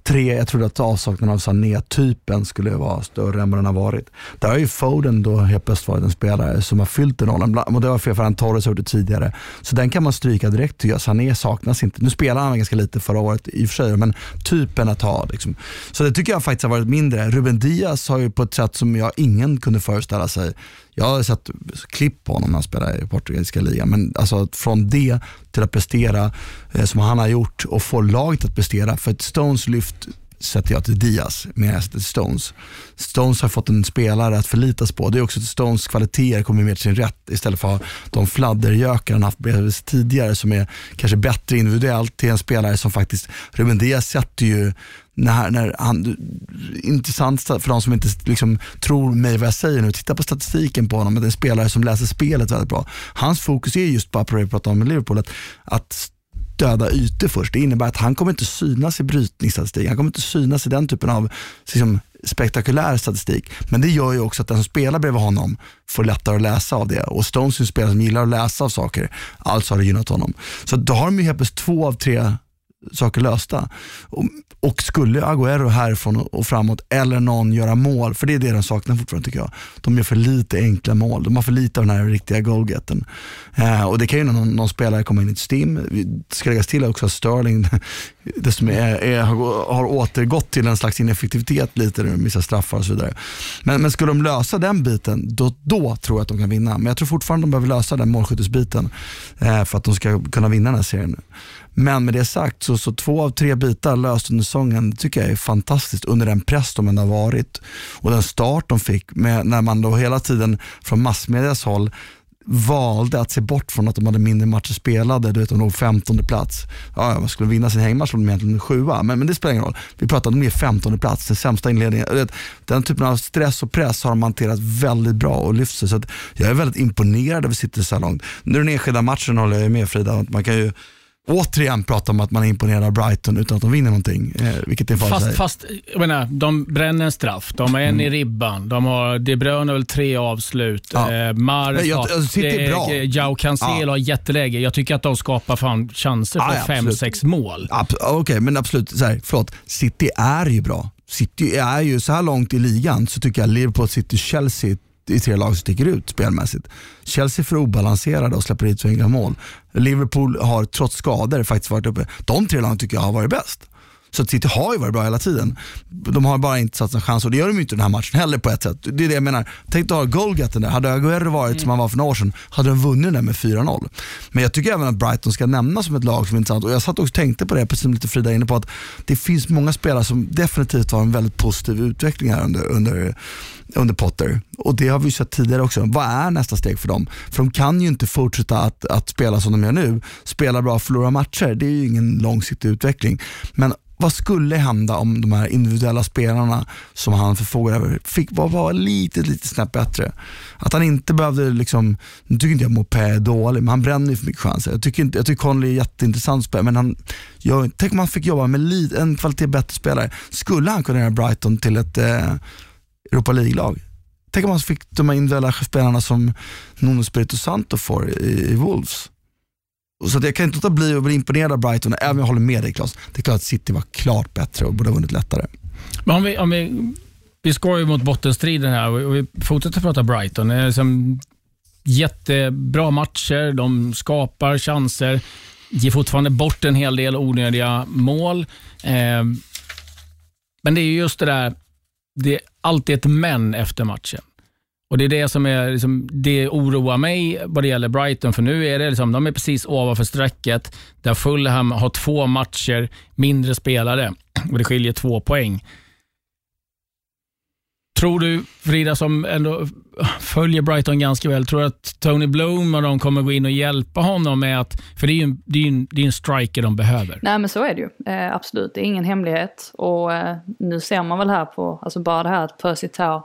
Tre, jag trodde att avsaknaden av Sané-typen skulle vara större än vad den har varit. Där har ju Foden då helt plötsligt varit en spelare som har fyllt den rollen. Och det var fel för han Torres har gjort det tidigare. Så den kan man stryka direkt tycker jag. Sané saknas inte. Nu spelar han ganska lite förra året i och för sig, men typen att ha. Liksom. Så det tycker jag faktiskt har varit mindre. Ruben Diaz har ju på ett sätt som jag ingen kunde föreställa sig jag har sett klipp på honom när han spelar i portugisiska ligan, men alltså från det till att prestera eh, som han har gjort och få laget att prestera. För ett Stones lyft sätter jag till Diaz mer än till Stones. Stones har fått en spelare att förlitas på. Det är också att Stones kvaliteter kommer mer till sin rätt istället för de fladdergökar han haft bredvid sig tidigare som är kanske bättre individuellt till en spelare som faktiskt, Ruben Diaz sätter ju när, när han, intressant för de som inte liksom, tror mig vad jag säger nu, titta på statistiken på honom, det är en spelare som läser spelet väldigt bra. Hans fokus är just på, att prata om Liverpool, att, att döda ytor först. Det innebär att han kommer inte synas i brytningsstatistik, han kommer inte synas i den typen av liksom, spektakulär statistik. Men det gör ju också att den som spelar bredvid honom får lättare att läsa av det. Och Stones är en spelare som gillar att läsa av saker, alltså har det gynnat honom. Så då har de ju helt plötsligt två av tre saker lösta. Och, och skulle Agüero härifrån och framåt eller någon göra mål, för det är det de saknar fortfarande tycker jag. De gör för lite enkla mål. De har för lite av den här riktiga goalgetten. Eh, och det kan ju någon, någon spelare komma in i ett stim. Det ska läggas till också att Sterling *laughs* dessutom är, är, har återgått till en slags ineffektivitet lite, missar straffar och så vidare. Men, men skulle de lösa den biten, då, då tror jag att de kan vinna. Men jag tror fortfarande de behöver lösa den målskyttesbiten eh, för att de ska kunna vinna den här serien. Men med det sagt, så, så två av tre bitar löst under säsongen det tycker jag är fantastiskt under den press de ändå har varit. Och den start de fick med, när man då hela tiden från massmedias håll valde att se bort från att de hade mindre matcher spelade. Du vet, de låg 15 plats. Ja, man skulle vinna sin hängmatch om de egentligen sjua, men, men det spelar ingen roll. Vi pratar om de är 15 plats, den sämsta inledningen. Vet, den typen av stress och press har de hanterat väldigt bra och lyft sig. Så jag är väldigt imponerad över City så här långt. Nu den enskilda matchen håller jag med Frida, man kan ju återigen prata om att man är imponerad av Brighton utan att de vinner någonting. Eh, vilket är fast, fast jag menar, de bränner en straff, de har en mm. i ribban, de har De Bruyne väl tre avslut. Ja. Eh, Mars jag, jag, är bra. Jao Cancelo ja. har jätteläge. Jag tycker att de skapar fan chanser för ja, fem, sex mål. Okej, okay, men absolut. Så här, förlåt. City är ju bra. City är ju så här långt i ligan så tycker jag Liverpool, City, Chelsea i tre lag som sticker ut spelmässigt. Chelsea är för obalanserade och släpper hit så enkla mål. Liverpool har trots skador faktiskt varit uppe. De tre lagen tycker jag har varit bäst. Så City har ju varit bra hela tiden. De har bara inte satt en chans och det gör de ju inte den här matchen heller på ett sätt. Det är det jag menar. Tänk att ha goalgetten där. Hade Aguero varit mm. som han var för några år sedan, hade de vunnit den med 4-0. Men jag tycker även att Brighton ska nämnas som ett lag som är intressant och jag satt och tänkte på det, precis som lite Frida inne på, att det finns många spelare som definitivt har en väldigt positiv utveckling här under, under under Potter. Och det har vi sett tidigare också. Vad är nästa steg för dem? För de kan ju inte fortsätta att, att spela som de gör nu. Spela bra och förlora matcher, det är ju ingen långsiktig utveckling. Men vad skulle hända om de här individuella spelarna som han förfogar över fick bara vara lite, lite snäpp bättre? Att han inte behövde, liksom, nu tycker inte jag Mopé är dålig, men han bränner ju för mycket chanser. Jag tycker, inte, jag tycker Conley är jätteintressant spelare, men han, jag, tänk om han fick jobba med en kvalitet bättre spelare. Skulle han kunna göra Brighton till ett eh, Europa League-lag? Tänk om man fick de här individuella spelarna som Nuno Spirito Santo får i, i Wolves. Så att jag kan inte låta bli att bli imponerad av Brighton, även om jag håller med dig Claes. Det är klart att City var klart bättre och borde ha vunnit lättare. Men om vi, om vi, vi ska ju mot bottenstriden här och vi fortsätter prata Brighton. Det är liksom jättebra matcher, de skapar chanser, ger fortfarande bort en hel del onödiga mål. Eh, men det är just det där, det alltid ett men efter matchen. Och Det är det som är, liksom, det oroar mig vad det gäller Brighton, för nu är det liksom, de är precis ovanför strecket, där Fulham har två matcher mindre spelare och det skiljer två poäng. Tror du, Frida, som ändå följer Brighton ganska väl, tror du att Tony Bloom och de kommer gå in och hjälpa honom med att, för det är ju en, det är en, det är en striker de behöver. Nej men så är det ju, eh, absolut. Det är ingen hemlighet. Och eh, nu ser man väl här på, alltså bara det här att Percy Tau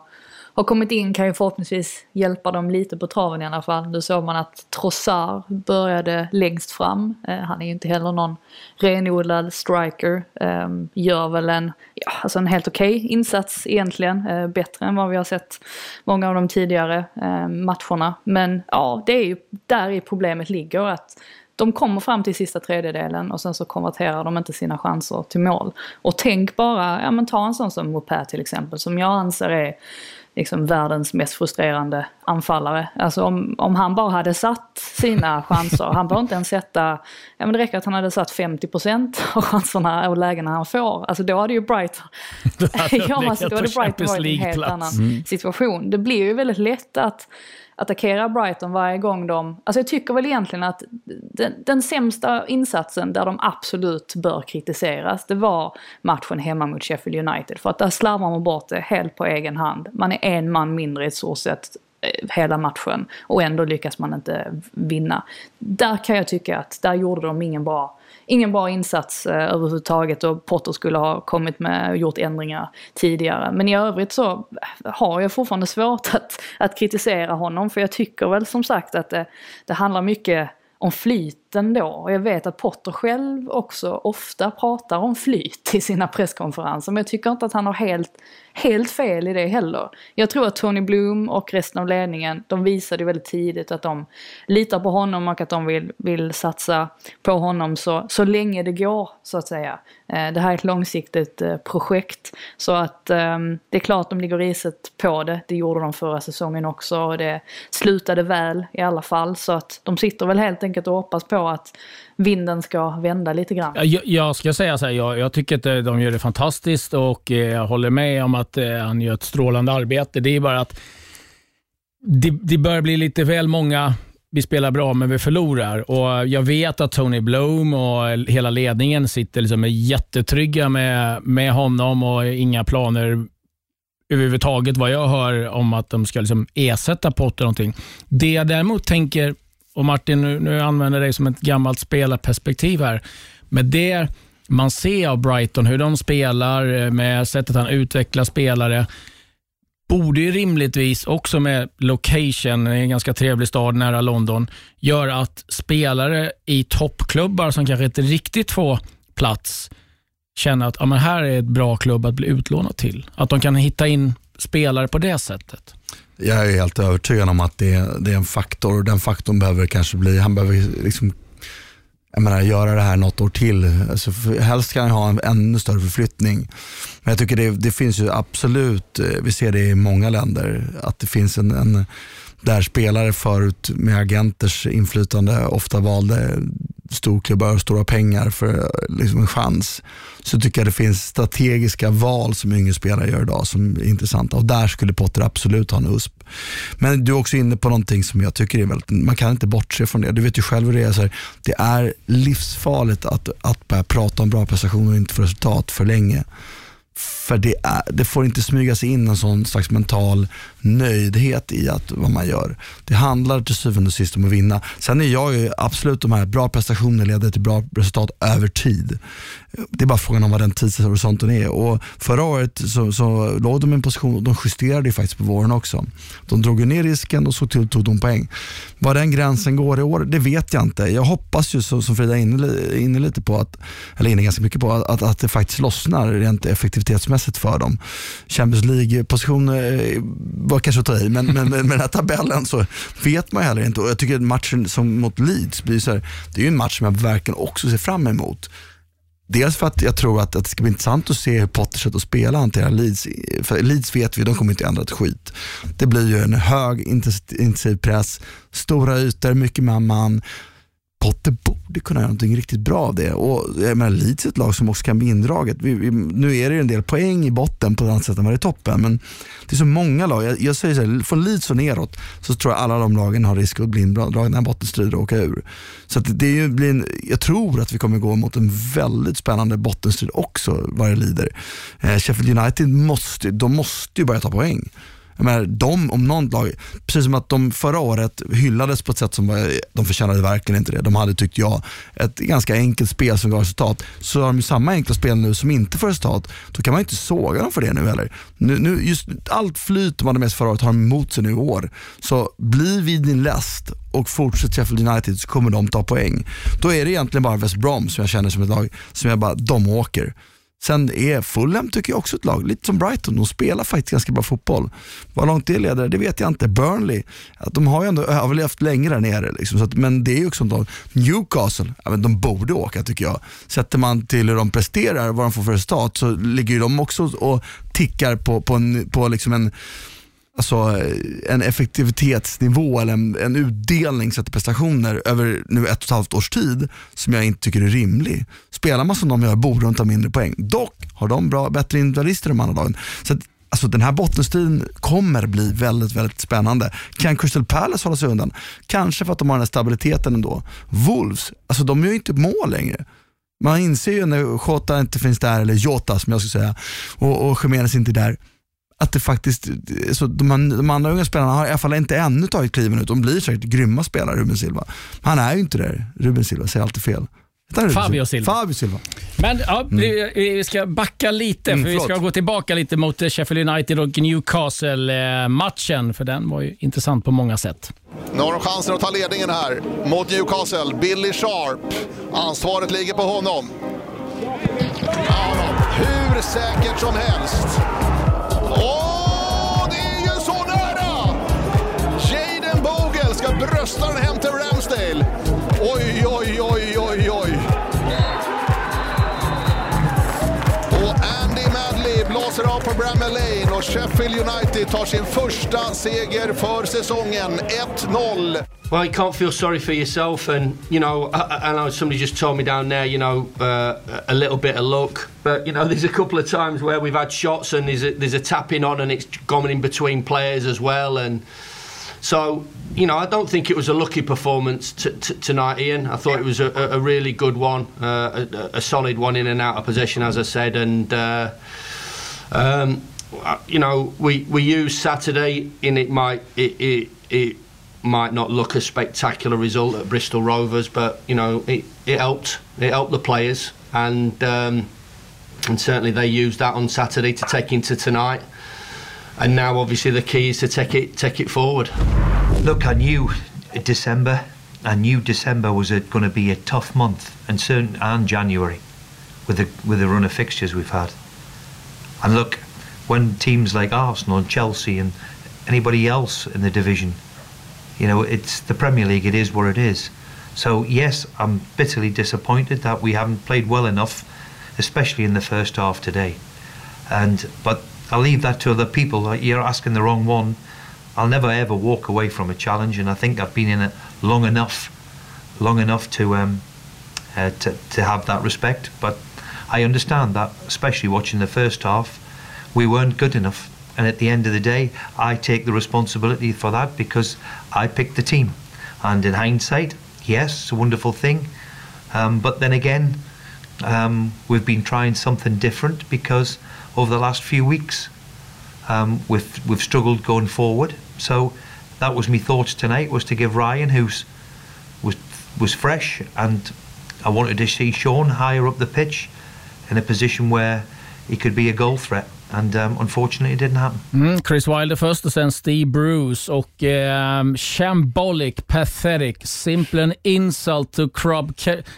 har kommit in kan ju förhoppningsvis hjälpa dem lite på traven i alla fall. Nu såg man att Trossard började längst fram. Eh, han är ju inte heller någon renodlad striker. Eh, gör väl en, ja, alltså en helt okej okay insats egentligen. Eh, bättre än vad vi har sett många av de tidigare eh, matcherna. Men ja, det är ju där i problemet ligger. att de kommer fram till sista tredjedelen och sen så konverterar de inte sina chanser till mål. Och tänk bara, ja men ta en sån som Mopé till exempel, som jag anser är liksom världens mest frustrerande anfallare. Alltså om, om han bara hade satt sina *laughs* chanser, han behöver inte ens sätta, ja men det räcker att han hade satt 50% av chanserna och lägena han får. Alltså då hade ju Brighton, *laughs* *laughs* ja alltså då hade Brighton varit i en helt annan mm. situation. Det blir ju väldigt lätt att attackera Brighton varje gång de... Alltså jag tycker väl egentligen att den, den sämsta insatsen där de absolut bör kritiseras, det var matchen hemma mot Sheffield United. För att där slarvar man bort det helt på egen hand. Man är en man mindre i stort sett. Eh, hela matchen och ändå lyckas man inte vinna. Där kan jag tycka att där gjorde de ingen bra ingen bra insats eh, överhuvudtaget och Potter skulle ha kommit med och gjort ändringar tidigare. Men i övrigt så har jag fortfarande svårt att, att kritisera honom för jag tycker väl som sagt att det, det handlar mycket om flyt flyten då. Och jag vet att Potter själv också ofta pratar om flyt i sina presskonferenser. Men jag tycker inte att han har helt, helt fel i det heller. Jag tror att Tony Bloom och resten av ledningen, de visade väldigt tidigt att de litar på honom och att de vill, vill satsa på honom så, så länge det går, så att säga. Eh, det här är ett långsiktigt eh, projekt. Så att ehm, det är klart de ligger riset på det. Det gjorde de förra säsongen också och det slutade väl i alla fall. Så att de sitter väl helt enkelt och hoppas på att vinden ska vända lite grann. Jag, jag ska säga så här, jag, jag, tycker att eh, de gör det fantastiskt och eh, jag håller med om att eh, han gör ett strålande arbete. Det är bara att det, det börjar bli lite väl många vi spelar bra men vi förlorar. Och Jag vet att Tony Bloom och hela ledningen sitter liksom jättetrygga med, med honom och inga planer överhuvudtaget vad jag hör om att de ska liksom ersätta Potter någonting. Det jag däremot tänker, och Martin nu, nu använder dig som ett gammalt spelarperspektiv här, med det man ser av Brighton, hur de spelar, eh, med sättet han utvecklar spelare, borde ju rimligtvis också med location, en ganska trevlig stad nära London, göra att spelare i toppklubbar som kanske inte riktigt får plats känner att ja, men här är ett bra klubb att bli utlånad till. Att de kan hitta in spelare på det sättet. Jag är helt övertygad om att det är, det är en faktor och den faktorn behöver kanske bli, han behöver liksom jag menar, göra det här något år till. Alltså, helst kan han ha en ännu större förflyttning. Men jag tycker det, det, finns ju absolut, eh, vi ser det i många länder, att det finns en, en där spelare förut med agenters inflytande ofta valde storklubbar och stora pengar för liksom en chans. Så tycker jag det finns strategiska val som yngre spelare gör idag som är intressanta och där skulle Potter absolut ha en USP. Men du är också inne på någonting som jag tycker är väldigt, man kan inte bortse från det. Du vet ju själv hur det är. Så här, det är livsfarligt att, att börja prata om bra prestationer och inte få resultat för länge. För det, är, det, får inte smyga sig in en sån slags mental nöjdhet i att vad man gör. Det handlar till syvende och sist om att vinna. Sen är jag ju absolut de här bra prestationer leder till bra resultat över tid. Det är bara frågan om vad den tidshorisonten är. Och förra året så, så låg de i en position, de justerade ju faktiskt på våren också. De drog ner risken och så till tog de poäng. Var den gränsen går i år, det vet jag inte. Jag hoppas ju, så, som Frida är inne, inne lite på, att, eller inne ganska mycket på, att, att det faktiskt lossnar rent effektivitetsmässigt för dem. Champions League-positionen eh, var kanske att ta i, men, men med den här tabellen så vet man heller inte. Och jag tycker att matchen som mot Leeds, blir så här, det är ju en match som jag verkligen också ser fram emot. Dels för att jag tror att, att det ska bli intressant att se hur Potter sätter att spela hanterar Leeds. För Leeds vet vi, de kommer inte ändra ett skit. Det blir ju en hög intensiv press, stora ytor, mycket man man. Potter borde kunna göra någonting riktigt bra av det. Och jag menar, Leeds är ett lag som också kan bli indraget. Vi, vi, nu är det en del poäng i botten på ett annat sätt än vad det är i toppen. Men det är så många lag. Jag, jag säger så här, från Leeds och neråt så tror jag alla de lagen har risk att bli indragna i bottenstrider och åka ur. Så det är ju, blir en, jag tror att vi kommer gå mot en väldigt spännande bottenstrid också vad det lider. Eh, Sheffield United måste, de måste ju börja ta poäng. Jag menar, de om något lag, precis som att de förra året hyllades på ett sätt som var, de förtjänade verkligen inte det. De hade, tyckte jag, ett ganska enkelt spel som gav resultat. Så har de ju samma enkla spel nu som inte får resultat. Då kan man ju inte såga dem för det nu heller. Nu, nu, just allt flyt de hade med sig förra året har de emot sig nu i år. Så bli vid din läst och fortsätt Sheffield United så kommer de ta poäng. Då är det egentligen bara West Brom som jag känner som ett lag som jag bara, de åker. Sen är Fulham tycker jag också ett lag, lite som Brighton, de spelar faktiskt ganska bra fotboll. Vad långt det leder, det vet jag inte. Burnley, de har ju ändå överlevt länge där nere. Liksom, så att, men det är ju också ett lag. Newcastle, ja, men de borde åka tycker jag. Sätter man till hur de presterar, vad de får för resultat, så ligger ju de också och tickar på, på, en, på liksom en alltså, eh, en effektivitetsnivå eller en, en utdelning sett prestationer över nu ett och ett halvt års tid som jag inte tycker är rimlig. Spelar man som de gör borde de ta mindre poäng. Dock har de bra, bättre individualister de andra lagen. Så att, alltså, den här bottenstriden kommer bli väldigt, väldigt spännande. Kan Crystal Palace hålla sig undan? Kanske för att de har den här stabiliteten ändå. Wolves, alltså de gör ju inte mål längre. Man inser ju när Jota inte finns där, eller Jota som jag ska säga, och, och Jiménez inte är där att det faktiskt, så de, de andra unga spelarna har i alla fall inte ännu tagit kliven ut. De blir säkert grymma spelare, Ruben Silva. Men han är ju inte det. Ruben Silva säger alltid fel. Fabio Silva. Fabio Silva. Men ja, mm. vi ska backa lite, mm, för vi ska gå tillbaka lite mot Sheffield United och Newcastle-matchen, för den var ju intressant på många sätt. Nu har de chansen att ta ledningen här mot Newcastle. Billy Sharp. Ansvaret ligger på honom. Ja, hur säkert som helst. Åh, det är ju så nära! Jaden Bogle ska brösta den hem till Ramsdale. Oj, oj, oj, oj, oj. Av på Bramall Lane och Sheffield United tar sin första seger för säsongen. 1-0. Well, you can't feel sorry for yourself, and you know, I, I know somebody just told me down there, you know, uh, a little bit of luck, but you know, *laughs* there's a couple of times where we've had shots and there's a, there's a tapping on and it's gone in between players as well, and so you know, I don't think it was a lucky performance tonight, Ian. I thought it was a, a really good one, uh, a, a, solid one in and out of possession, as I said, and. Uh, um, you know, we, we use Saturday, and it might it, it, it might not look a spectacular result at Bristol Rovers, but you know it, it helped. It helped the players, and um, and certainly they used that on Saturday to take into tonight. And now, obviously, the key is to take it take it forward. Look, I knew December. I knew December was going to be a tough month, and certain and January, with the with the run of fixtures we've had. And look, when teams like Arsenal and Chelsea and anybody else in the division you know, it's the Premier League. It is what it is. So yes, I'm bitterly disappointed that we haven't played well enough, especially in the first half today. And but I'll leave that to other people. You're asking the wrong one. I'll never ever walk away from a challenge, and I think I've been in it long enough, long enough to um, uh, to to have that respect. But I understand that, especially watching the first half, we weren't good enough. And at the end of the day, I take the responsibility for that because I picked the team. And in hindsight, yes, it's a wonderful thing. Um, but then again, um, we've been trying something different because over the last few weeks, um, we've we've struggled going forward. So that was my thoughts tonight was to give Ryan, who's was was fresh, and I wanted to see Sean higher up the pitch in a position where he could be a goal threat. And um, unfortunately, it didn't happen. Mm, Chris Wilder först och sen Steve Bruce och eh, shambolic, pathetic, simple an insult to club,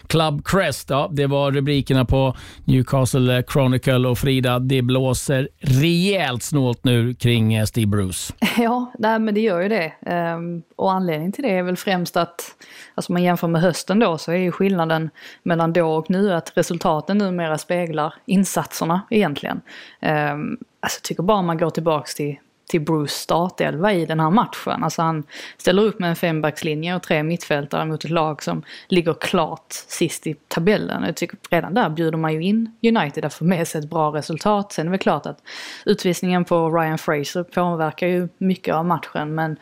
club crest. Ja, det var rubrikerna på Newcastle Chronicle och Frida, det blåser rejält snålt nu kring eh, Steve Bruce. *laughs* Ja, nej, men det gör ju det. Um, och anledningen till det är väl främst att, alltså man jämför med hösten då, så är ju skillnaden mellan då och nu att resultaten numera speglar insatserna egentligen. Um, alltså jag tycker bara man går tillbaks till till Bruce startelva i den här matchen. Alltså han ställer upp med en fembackslinje och tre mittfältare mot ett lag som ligger klart sist i tabellen. Jag tycker redan där bjuder man ju in United att få med sig ett bra resultat. Sen är det väl klart att utvisningen på Ryan Fraser påverkar ju mycket av matchen men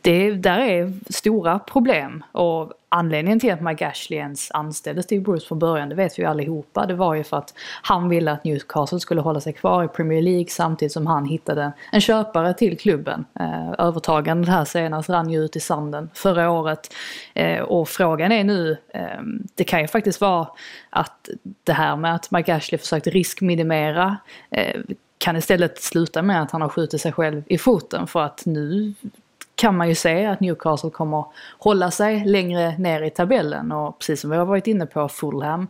det där är stora problem och anledningen till att Mike Ashley ens anställde Steve Bruce från början, det vet vi ju allihopa, det var ju för att han ville att Newcastle skulle hålla sig kvar i Premier League samtidigt som han hittade en köpare till klubben. Eh, övertagandet här senast rann ju ut i sanden förra året. Eh, och frågan är nu, eh, det kan ju faktiskt vara att det här med att Mike Ashley försökte riskminimera eh, kan istället sluta med att han har skjutit sig själv i foten för att nu kan man ju se att Newcastle kommer hålla sig längre ner i tabellen och precis som vi har varit inne på, Fulham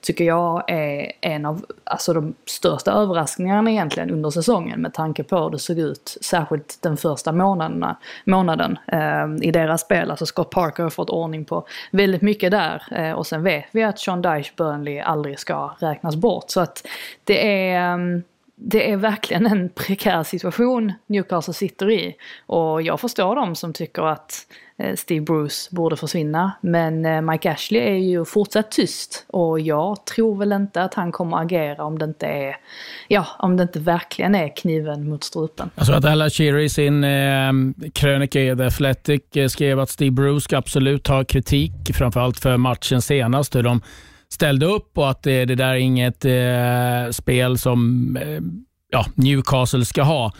tycker jag är en av alltså, de största överraskningarna egentligen under säsongen med tanke på hur det såg ut, särskilt den första månaderna, månaden eh, i deras spel. Alltså Scott Parker har fått ordning på väldigt mycket där eh, och sen vet vi att Sean Dyche Burnley aldrig ska räknas bort. Så att det är eh, det är verkligen en prekär situation Newcastle sitter i. Och jag förstår dem som tycker att eh, Steve Bruce borde försvinna. Men eh, Mike Ashley är ju fortsatt tyst och jag tror väl inte att han kommer agera om det inte är, ja, om det inte verkligen är kniven mot strupen. Jag tror att Al Shearer i sin eh, krönika i The Athletic eh, skrev att Steve Bruce ska absolut ha kritik, framförallt för matchen senast, hur de ställde upp och att det, det där är inget eh, spel som eh, ja, Newcastle ska ha.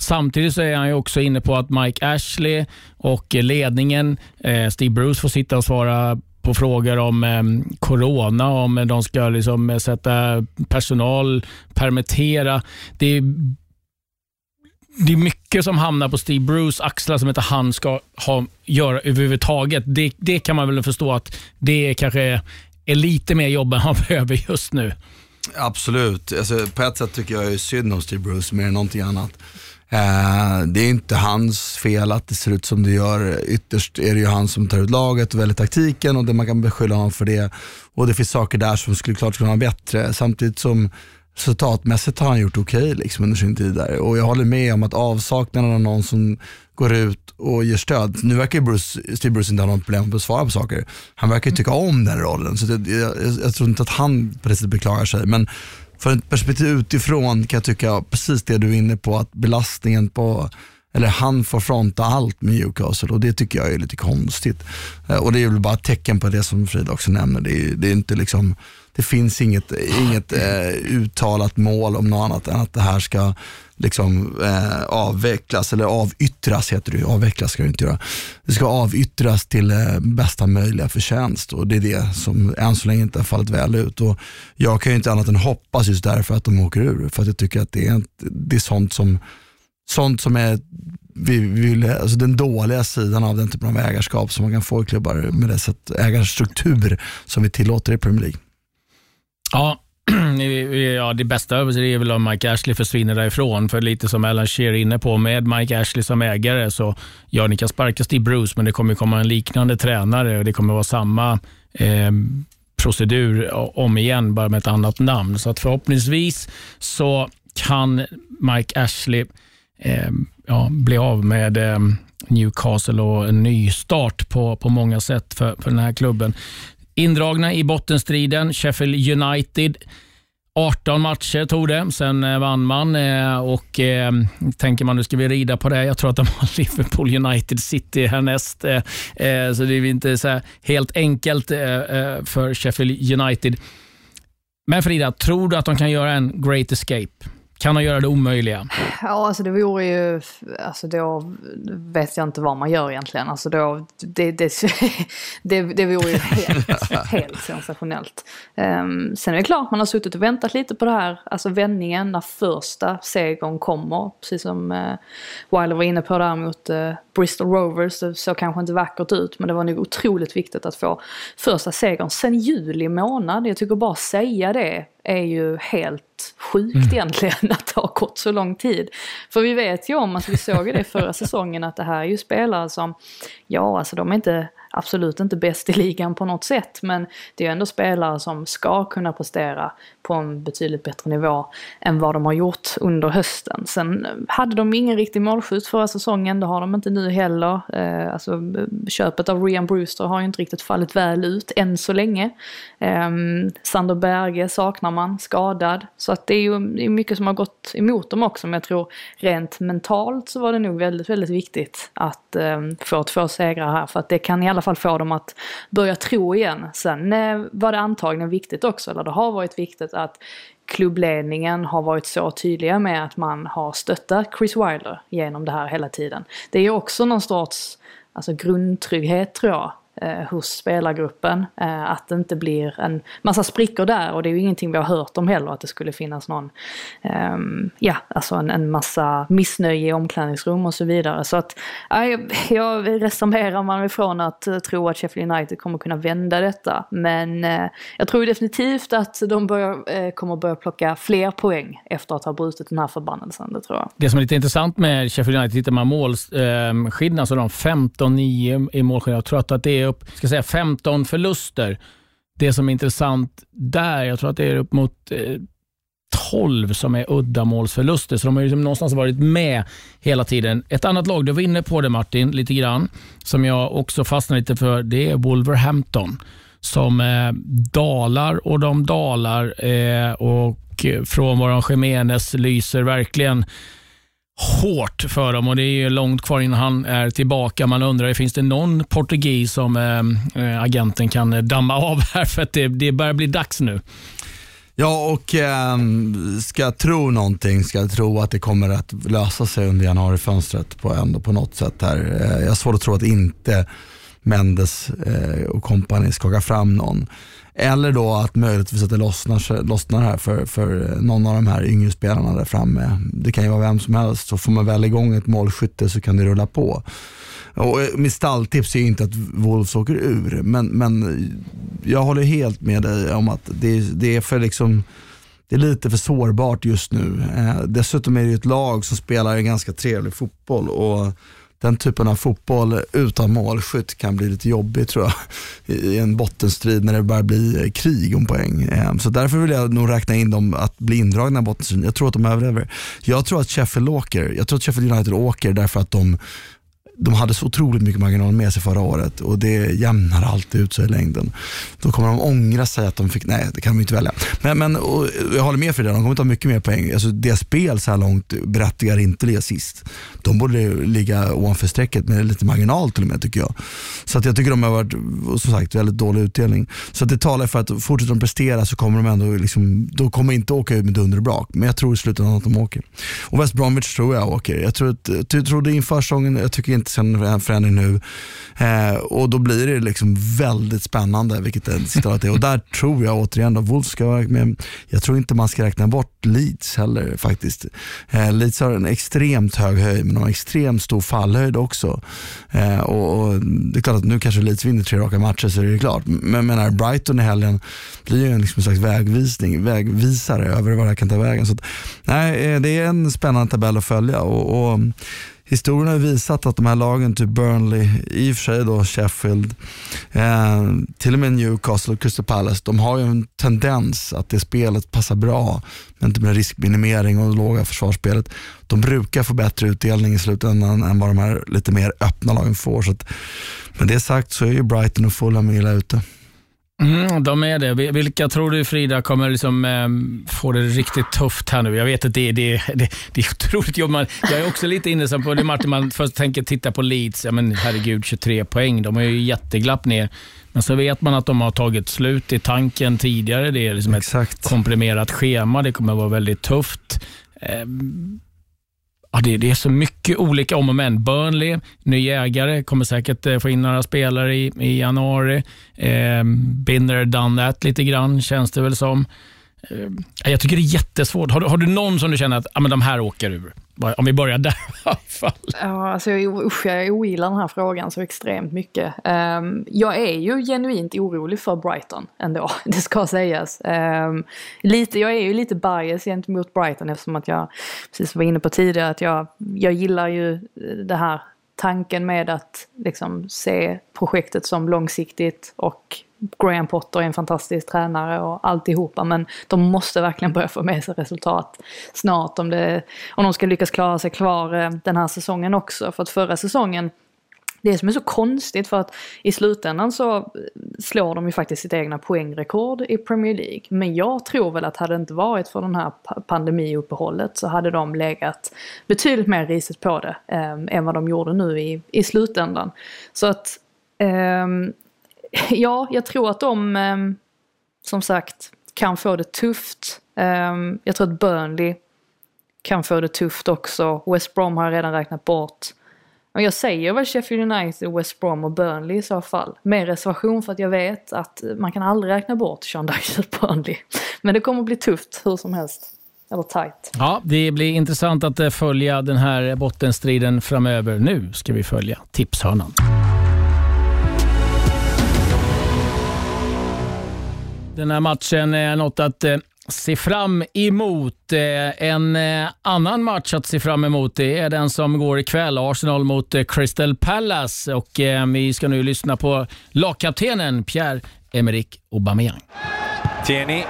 Samtidigt så är han ju också inne på att Mike Ashley och ledningen, eh, Steve Bruce får sitta och svara på frågor om eh, corona, om de ska liksom sätta personal, permittera. Det är, det är mycket som hamnar på Steve Bruce axlar som inte han ska ha, göra överhuvudtaget. Det, det kan man väl förstå att det är kanske är lite mer jobb än han *laughs* behöver just nu. Absolut. Alltså, på ett sätt tycker jag är synd om Steve Bruce mer än någonting annat. Eh, det är inte hans fel att det ser ut som det gör. Ytterst är det ju han som tar ut laget och väljer taktiken och det man kan beskylla honom för det. Och det finns saker där som skulle klart kunna vara bättre. Samtidigt som resultatmässigt har han gjort okej okay, liksom, under sin tid där. Och jag håller med om att avsaknaden av någon som går ut och ger stöd. Nu verkar Bruce, Steve Bruce inte ha något problem med att svara på saker. Han verkar ju tycka om den rollen. Så det, jag, jag, tror inte att han på det sättet beklagar sig. Men för ett perspektiv utifrån kan jag tycka precis det du är inne på, att belastningen på eller han får fronta allt med Newcastle och det tycker jag är lite konstigt. Eh, och det är väl bara ett tecken på det som Frida också nämner. Det är, det är inte liksom, det finns inget, inget *sniffs* eh, uttalat mål om något annat än att det här ska liksom, eh, avvecklas, eller avyttras heter det avvecklas ska det inte göra. Det ska avyttras till eh, bästa möjliga förtjänst och det är det som än så länge inte har fallit väl ut. Och jag kan ju inte annat än hoppas just därför att de åker ur, för att jag tycker att det är, det är sånt som sånt som är vi vill, alltså den dåliga sidan av den typen av ägarskap som man kan få i klubbar med dess ägarstruktur som vi tillåter i Premier League. Ja, *clears throat* ja, det bästa är väl om Mike Ashley försvinner därifrån. För lite som Alan Shearer är inne på, med Mike Ashley som ägare så ja, ni kan sparka Steve Bruce, men det kommer komma en liknande tränare och det kommer vara samma eh, procedur om igen, bara med ett annat namn. Så att förhoppningsvis så kan Mike Ashley eh, ja, bli av med eh, Newcastle och en ny start på, på många sätt för, för den här klubben. Indragna i bottenstriden, Sheffield United. 18 matcher tog det, sen eh, vann man eh, och eh, tänker man nu ska vi rida på det. Jag tror att de har *laughs* Liverpool United City härnäst, eh, eh så det är inte så helt enkelt eh, för Sheffield United. Men Frida, tror du att de kan göra en great escape? Kan han göra det omöjliga? Ja, alltså det vore ju, alltså då vet jag inte vad man gör egentligen. Alltså då, det, det, *laughs* det, det vore ju helt, *laughs* helt sensationellt. Um, sen är det klart, man har suttit och väntat lite på det här, alltså vändningen när första segern kommer. Precis som uh, Wilder var inne på där mot uh, Bristol Rovers. Det såg kanske inte vackert ut, men det var nog otroligt viktigt att få första segern. Sen juli månad, jag tycker bara säga det är ju helt sjukt mm. egentligen *laughs* att det har gått så lång tid. För vi vet ju om, alltså vi såg ju det förra *laughs* säsongen, att det här är ju spelare som, ja alltså de är inte absolut inte bäst i ligan på något sätt. Men det är ju ändå spelare som ska kunna prestera på en betydligt bättre nivå än vad de har gjort under hösten. Sen hade de ingen riktig målskytt förra säsongen, det har de inte nu heller. Eh, alltså, köpet av Rian Brewster har ju inte riktigt fallit väl ut än så länge. Eh, Sander Berge saknar man, skadad. Så att det är ju mycket som har gått emot dem också, men jag tror rent mentalt så var det nog väldigt, väldigt viktigt att eh, få två segrar här, för att det kan i alla alla fall få dem att börja tro igen. Sen var det antagligen viktigt också, eller det har varit viktigt att klubbledningen har varit så tydliga med att man har stöttat Chris Wilder genom det här hela tiden. Det är ju också någon sorts alltså grundtrygghet tror jag Eh, hos spelargruppen. Eh, att det inte blir en massa sprickor där och det är ju ingenting vi har hört om heller att det skulle finnas någon, eh, ja alltså en, en massa missnöje i omklädningsrum och så vidare. Så att ja, jag resonerar man ifrån att eh, tro att Sheffield United kommer kunna vända detta. Men eh, jag tror definitivt att de börjar, eh, kommer börja plocka fler poäng efter att ha brutit den här förbannelsen, det tror jag. Det som är lite intressant med Sheffield United, tittar man målskillnad ehm, eh, så de 15-9 i målskillnad. Jag tror att det är upp ska säga 15 förluster. Det som är intressant där, jag tror att det är upp mot eh, 12 som är uddamålsförluster, så de har ju liksom någonstans varit med hela tiden. Ett annat lag, du var inne på det Martin, lite grann, som jag också fastnar lite för, det är Wolverhampton som eh, dalar och de dalar eh, och eh, från våran Jiménez lyser verkligen hårt för dem och det är långt kvar innan han är tillbaka. Man undrar, finns det någon portugis som äh, agenten kan eh, damma av *laughs* här? För att det, det börjar bli dags nu. Ja, och eh, ska jag tro någonting, ska jag tro att det kommer att lösa sig under januarifönstret på, ändå på något sätt. här. Eh, jag har svårt att tro att inte Mendes eh, och kompani skakar fram någon. Eller då att möjligtvis att det lossnar, lossnar här för, för någon av de här yngre spelarna där framme. Det kan ju vara vem som helst. Så får man väl igång ett målskytte så kan det rulla på. Och eh, mitt stalltips är ju inte att Wolves åker ur, men, men jag håller helt med dig om att det, det är för liksom det är lite för sårbart just nu. Eh, dessutom är det ju ett lag som spelar en ganska trevlig fotboll och den typen av fotboll utan målskytt kan bli lite jobbig tror jag i en bottenstrid när det börjar bli eh, krig om poäng. Eh, så därför vill jag nog räkna in dem att bli indragna i bottenstriden. Jag tror att de överlever. Jag tror att Sheffield åker. Jag tror att Sheffield United åker därför att de de hade så otroligt mycket marginal med sig förra året och det jämnar alltid ut sig i längden. Då kommer de ångra sig att de fick, nej det kan de inte välja. Men, men jag håller med för det, de kommer ta mycket mer poäng. Alltså, det spel så här långt berättigar inte ligga sist. De borde ligga ovanför strecket med lite marginal till och med tycker jag. Så att jag tycker de har varit, som sagt, väldigt dålig utdelning. Så att det talar för att fortsätter de prestera så kommer de ändå, liksom, de kommer inte åka ut med dunder och brak. Men jag tror i slutändan att de åker. Och West Bromwich tror jag åker. Jag tror, att, jag trodde inför säsongen, jag tycker inte sen en förändring nu. Eh, och då blir det liksom väldigt spännande vilket det är. Och där tror jag återigen att Wolves ska vara med. Jag tror inte man ska räkna bort Leeds heller faktiskt. Eh, Leeds har en extremt hög höjd men de har extremt stor fallhöjd också. Eh, och, och, Det är klart att nu kanske Leeds vinner tre raka matcher så är det klart. Men menar Brighton i helgen blir ju en liksom slags vägvisning, vägvisare över vad det här kan ta vägen. Så att, nej, eh, det är en spännande tabell att följa. och, och historien har visat att de här lagen, typ Burnley, i och för sig då Sheffield, eh, till och med Newcastle och Crystal Palace, de har ju en tendens att det spelet passar bra, men inte med typ riskminimering och låga försvarsspelet. De brukar få bättre utdelning i slutändan än vad de här lite mer öppna lagen får. Så att, med det sagt så är ju Brighton och Fulham illa ute. Mm, de är det. Vilka tror du Frida kommer liksom, eh, få det riktigt tufft här nu? Jag vet att det, det, det, det är otroligt jobbigt. Jag är också lite inne på det Martin, man först tänker titta på Leeds. Ja, men herregud, 23 poäng. De är ju jätteglapp ner. Men så vet man att de har tagit slut i tanken tidigare. Det är liksom ett komprimerat schema. Det kommer vara väldigt tufft. Ehm, Ja, det, det är så mycket olika om och men. Burnley, ny ägare, kommer säkert eh, få in några spelare i, i januari. Eh, Binder done that lite grann, känns det väl som. Eh, jag tycker det är jättesvårt. Har du, har du någon som du känner att ah, men de här åker ur? Om vi börjar där i alla fall. Ja, alltså jag, usch, jag ogillar den här frågan så extremt mycket. Um, jag är ju genuint orolig för Brighton ändå, *laughs* det ska sägas. Um, lite, jag är ju lite bias gentemot Brighton eftersom att jag, precis som var inne på tidigare, att jag, jag gillar ju eh, det här tanken med att liksom se projektet som långsiktigt och Graham Potter är en fantastisk tränare och alltihopa men de måste verkligen börja få med sig resultat snart om, det, om de ska lyckas klara sig kvar eh, den här säsongen också. För att förra säsongen det som är så konstigt för att i slutändan så eh, slår de ju faktiskt sitt egna poängrekord i Premier League. Men jag tror väl att hade det inte varit för den här pandemiuppehållet så hade de legat betydligt mer riset på det eh, än vad de gjorde nu i, i slutändan. Så att eh, *laughs* ja, jag tror att de ehm, som sagt kan få det tufft. Ehm, jag tror att Burnley kan få det tufft också. West Brom har jag redan räknat bort. Men jag säger väl Sheffield United, West Brom och Burnley i så fall. Med reservation för att jag vet att man kan aldrig räkna bort Sean Dyche och Burnley. Men det kommer bli tufft hur som helst. Eller tight. Ja, det blir intressant att eh, följa den här bottenstriden framöver. Nu ska vi följa tipshörnan. Den här matchen är något att eh, se fram emot. Eh, en eh, annan match att se fram emot det är den som går ikväll. Arsenal mot Crystal Palace. Och vi ska nu lyssna på lagkaptenen Pierre-Emerick Aubameyang. Tierney.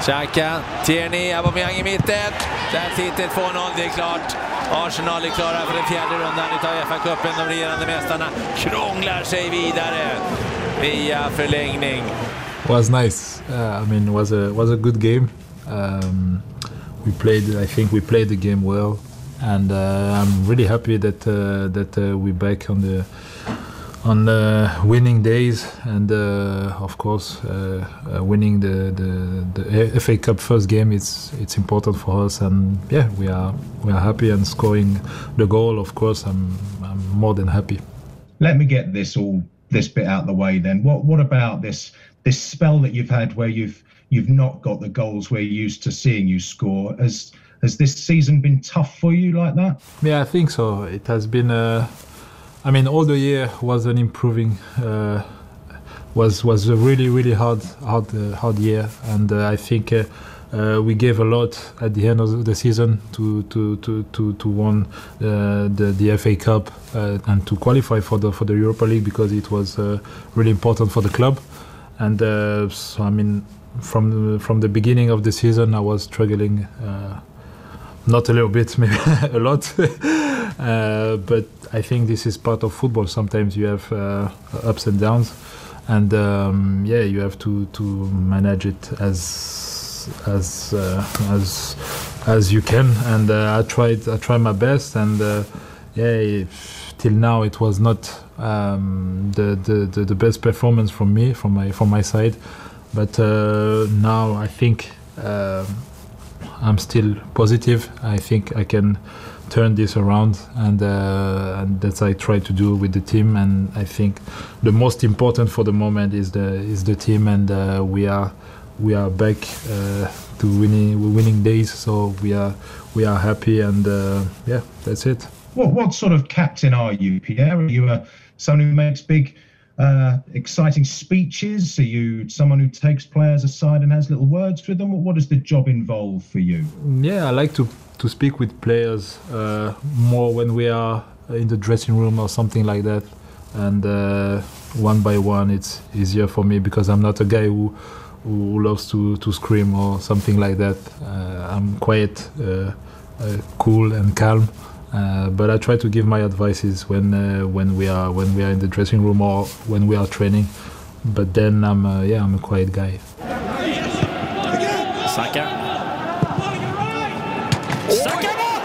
Xhaka, Tierney, Aubameyang i mitten. Där sitter 2-0, det är klart. Arsenal är klara för den fjärde rundan utav FA-cupen. De regerande mästarna krånglar sig vidare via förlängning. Was nice. Uh, I mean, it was a was a good game. Um, we played. I think we played the game well, and uh, I'm really happy that uh, that uh, we're back on the on the winning days, and uh, of course, uh, winning the, the the FA Cup first game. It's it's important for us, and yeah, we are we are happy and scoring the goal. Of course, I'm I'm more than happy. Let me get this all this bit out of the way then. What what about this this spell that you've had where you've you've not got the goals we're used to seeing you score? Has has this season been tough for you like that? Yeah, I think so. It has been. Uh, I mean, all the year was an improving. Uh, was was a really really hard hard uh, hard year, and uh, I think. Uh, uh, we gave a lot at the end of the season to to to to, to win uh, the the FA Cup and to qualify for the for the Europa League because it was really important for the club. And so I mean, from the, from the beginning of the season, I was struggling. not a little bit, *laughs* maybe a lot, *laughs* but I think this is part of football. Sometimes you have ups and downs, and um, yeah, you have to to manage it as as uh, as as you can, and uh, I tried I tried my best, and uh, yeah, till now it was not um, the, the, the the best performance from me from my from my side, but now I think. I'm still positive. I think I can turn this around, and, uh, and that's I try to do with the team. And I think the most important for the moment is the is the team, and uh, we are we are back uh, to winning winning days. So we are we are happy, and uh, yeah, that's it. What what sort of captain are you, Pierre? Are you a someone who makes big? Uh, exciting speeches? Are you someone who takes players aside and has little words with them? What does the job involve for you? Yeah, I like to, to speak with players uh, more when we are in the dressing room or something like that. And uh, one by one, it's easier for me because I'm not a guy who who loves to, to scream or something like that. Uh, I'm quiet, uh, uh, cool and calm, uh, but I try to give my advices when uh, when we are when we are in the dressing room or when we are training. But then I'm uh, yeah I'm a quiet guy. Saka. Saka mål!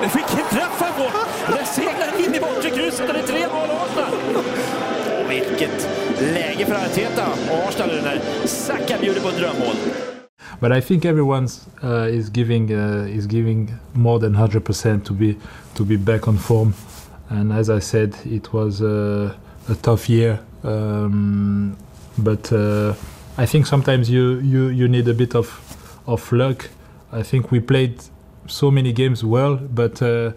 Vilken träff han får! Seglar in i bortre krysset och det är tre mål. Vilket läge för Arteta och Arsenal när Saka bjuder på ett drömmål. But I think everyone uh, is giving uh, is giving more than hundred percent to be to be back on form. And as I said, it was uh, a tough year, um, but uh, I think sometimes you, you you need a bit of of luck. I think we played so many games well, but uh,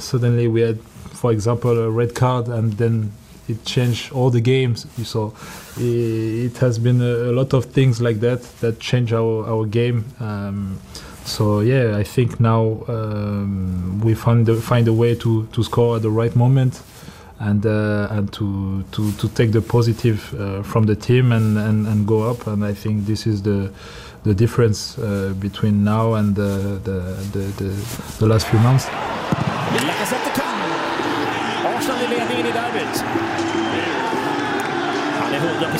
suddenly we had, for example, a red card, and then it changed all the games. So it, has been a, a, lot of things like that that change our our game. Um, so yeah, I think now um, we find a, find a way to, to score at the right moment and uh, and to, to to take the positive uh, from the team and, and, and go up. And I think this is the the difference uh, between now and the the, the, the, the last few months.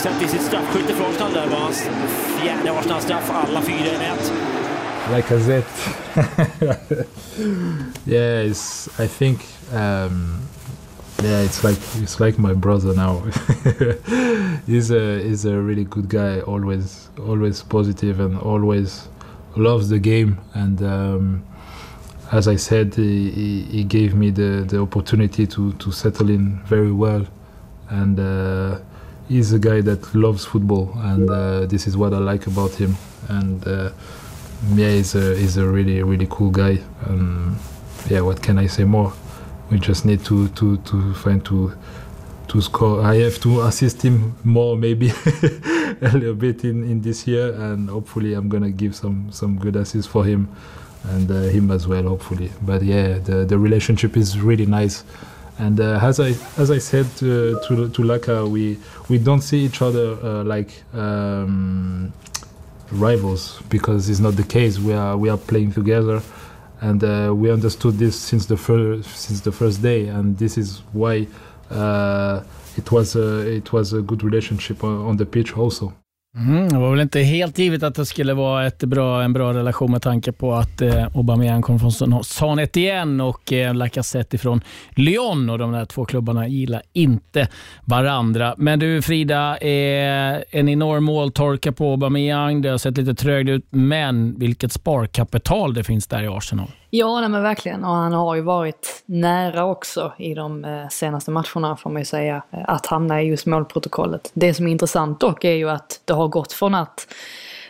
Är 100% i sitt straffskytte för Arsenal. Det var hans fjärde Arsenal-straff, alla fyra i nät. Lacazette. *laughs* yeah, it's, I think um, yeah, it's like it's like my brother now. *laughs* he's a he's a really good guy. Always always positive and always loves the game. And um, as I said, he, he, he, gave me the, the opportunity to, to settle in very well. And uh, he's a guy that loves football, and uh, this is what I like about him. And uh, yeah, he's a he's a really really cool guy. Um, yeah, what can I say more? We just need to to to find to to score. I have to assist him more maybe *laughs* a little bit in in this year, and hopefully I'm gonna give some some good assists for him and uh, him as well, hopefully. But yeah, the the relationship is really nice. And uh, as I as I said to to, to Laka, we we don't see each other uh, like um, rivals because it's not the case. We are we are playing together, and uh, we understood this since the first since the first day, and this is why uh, it was a, it was a good relationship on, on the pitch also. Mm, det var väl inte helt givet att det skulle vara ett bra, en bra relation med tanke på att eh, Aubameyang kom från San Etienne och eh, Lacazette från Lyon och de där två klubbarna gillar inte varandra. Men du Frida, eh, en enorm måltorka på Aubameyang. Det har sett lite trögt ut, men vilket sparkapital det finns där i Arsenal. Ja, nej, men verkligen. Och han har ju varit nära också i de eh, senaste matcherna får man ju säga, eh, att hamna i just målprotokollet. Det som är intressant dock är ju att det har gått från att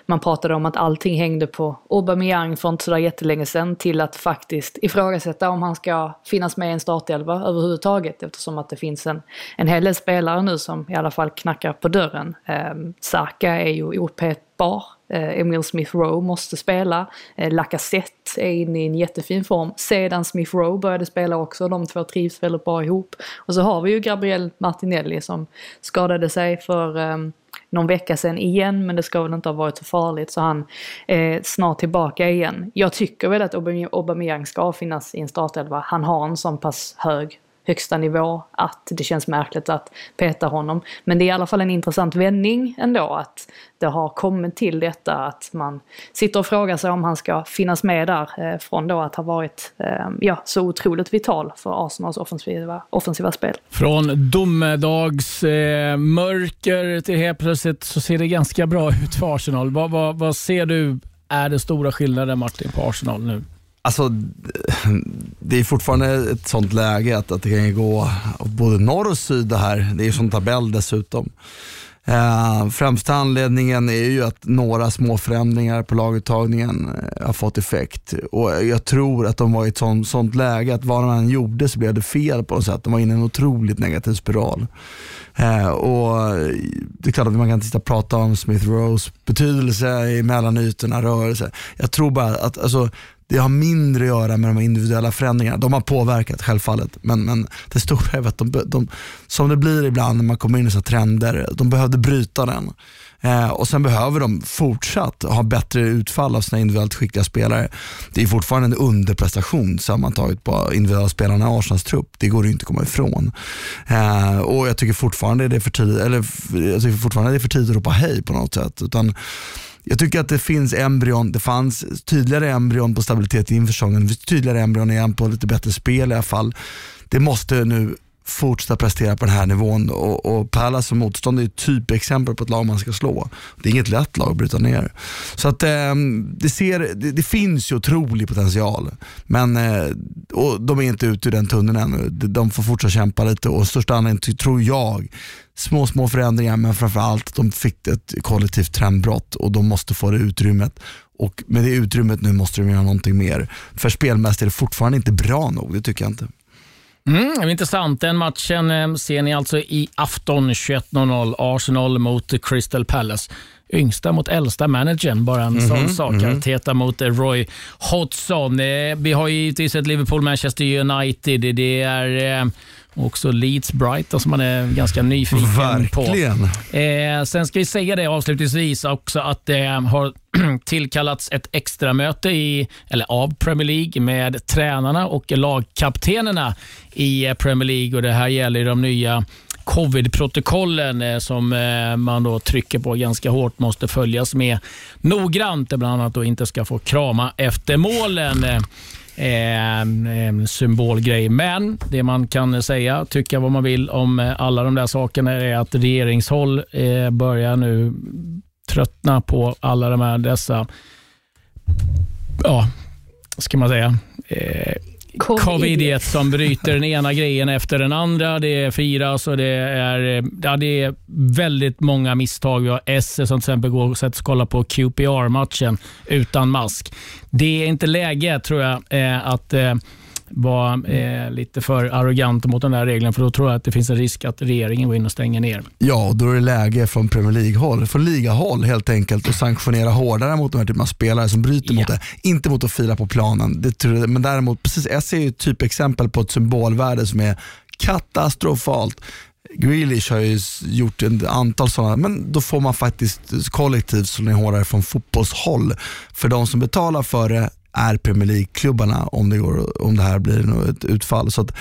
man pratade om att allting hängde på Aubameyang för inte sådär jättelänge sedan till att faktiskt ifrågasätta om han ska finnas med i en startelva överhuvudtaget eftersom att det finns en, en hel del spelare nu som i alla fall knackar på dörren. Eh, Saka är ju opetbar. Eh, Emil Smith Rowe måste spela. Eh, Lacazette är inne i en jättefin form. Sedan Smith Rowe började spela också. De två trivs väldigt bra ihop. Och så har vi ju Gabriel Martinelli som skadade sig för um, någon vecka sedan igen, men det ska väl inte ha varit så farligt, så han är snart tillbaka igen. Jag tycker väl att Aubameyang ska finnas i en startelva. Han har en sån pass hög högsta nivå att det känns märkligt att peta honom. Men det är i alla fall en intressant vändning ändå att det har kommit till detta att man sitter och frågar sig om han ska finnas med där eh, från då att ha varit eh, ja, så otroligt vital för Arsenals offensiva, offensiva spel. Från domedagsmörker eh, till helt plötsligt så ser det ganska bra ut för Arsenal. Vad, vad, vad ser du är den stora skillnaden Martin på Arsenal nu? Alltså, det är fortfarande ett sånt läge att, att det kan gå både norr och syd det här. Det är ju som tabell dessutom. Eh, främsta anledningen är ju att några små förändringar på laguttagningen eh, har fått effekt. Och Jag tror att de var i ett sånt, sånt läge att vad de än gjorde så blev det fel på något sätt. De var inne i en otroligt negativ spiral. Eh, och Det är klart att man kan titta och prata om Smith Rose betydelse i mellanytorna, rörelse. Jag tror bara att alltså, det har mindre att göra med de individuella förändringarna. De har påverkat självfallet, men, men det stora är att de, de, som det blir ibland när man kommer in i så trender, de behövde bryta den. Eh, och Sen behöver de fortsatt ha bättre utfall av sina individuellt skickliga spelare. Det är fortfarande en underprestation sammantaget på individuella spelarna i Arsenals trupp. Det går det inte att komma ifrån. Eh, och Jag tycker fortfarande det är för tidigt, eller jag tycker fortfarande det är för tidigt att ropa hej på något sätt. Utan jag tycker att det finns embryon, det fanns tydligare embryon på stabilitet inför säsongen, Det finns tydligare embryon igen på lite bättre spel i alla fall. Det måste nu fortsätta prestera på den här nivån och, och Palace som motstånd är ett typexempel på ett lag man ska slå. Det är inget lätt lag att bryta ner. Så att eh, det, ser, det, det, finns ju otrolig potential, men eh, och de är inte ute ur den tunneln ännu. De får fortsätta kämpa lite och största anledningen tror jag små, små förändringar men framförallt de fick ett kollektivt trendbrott och de måste få det utrymmet. Och med det utrymmet nu måste de göra någonting mer. För spelmässigt är det fortfarande inte bra nog, det tycker jag inte. Mm, intressant. Den matchen eh, ser ni alltså i afton 21.00. Arsenal mot Crystal Palace. Yngsta mot äldsta managern, bara en mm -hmm, sån sak. Mm -hmm. mot Roy Hodgson. Eh, vi har givetvis ett Liverpool-Manchester United. Det är eh, också Leeds Brighton som man är ganska nyfiken Verkligen. på. Eh, sen ska vi säga det avslutningsvis också att det har *clears throat* tillkallats ett extra möte i, eller av Premier League med tränarna och lagkaptenerna i Premier League. och Det här gäller de nya covid-protokollen eh, som eh, man då trycker på ganska hårt måste följas med noggrant. Bland annat då inte ska få krama efter målen eh, symbolgrej. Men det man kan säga, tycka vad man vill om eh, alla de där sakerna, är att regeringshåll eh, börjar nu tröttna på alla de här dessa, ja, ska man säga, eh, covid som bryter den ena grejen efter den andra. Det firas och det är, ja, det är väldigt många misstag. Vi har Esse som till exempel går och sätter och kollar på QPR-matchen utan mask. Det är inte läge, tror jag, eh, att eh, vara eh, lite för arrogant mot den där regeln för då tror jag att det finns en risk att regeringen går in och stänger ner. Ja, då är det läge från Premier League-håll, från ligahåll helt enkelt att sanktionera hårdare mot de här typen av spelare som bryter ja. mot det. Inte mot att fira på planen, det, men däremot, precis, jag ser ju typexempel på ett symbolvärde som är katastrofalt. Grealish har ju gjort ett antal sådana, men då får man faktiskt kollektivt slå ner hårdare från fotbollshåll. För de som betalar för det är Premier League-klubbarna om det, går, om det här blir ett utfall. Så att,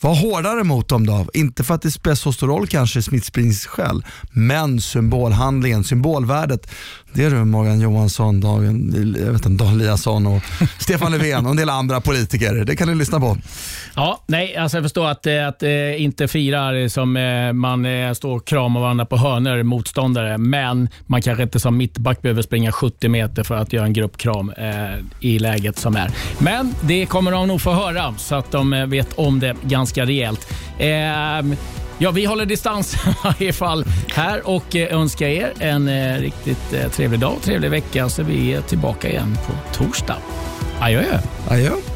var hårdare mot dem då. Inte för att det spelar så stor roll kanske i smittspridningsskäl, men symbolhandlingen, symbolvärdet. Det är du Morgan Johansson, Dagen, jag vet inte, Dan Eliasson *laughs* och Stefan Löfven och en del andra politiker. Det kan du lyssna på. Ja, nej, alltså jag förstår att, eh, att, eh, inte firar som eh, man står och kramar varandra på hörnor, motståndare, men man kanske inte som mittback behöver springa 70 meter för att göra en gruppkram i läget som är. Men det kommer de nog få höra så att de vet om det ganska rejält. Ja, vi håller distans *laughs* i varje fall här och eh, önskar er en eh, riktigt eh, trevlig dag och trevlig vecka så vi är tillbaka igen på torsdag. Adjö. Adjö.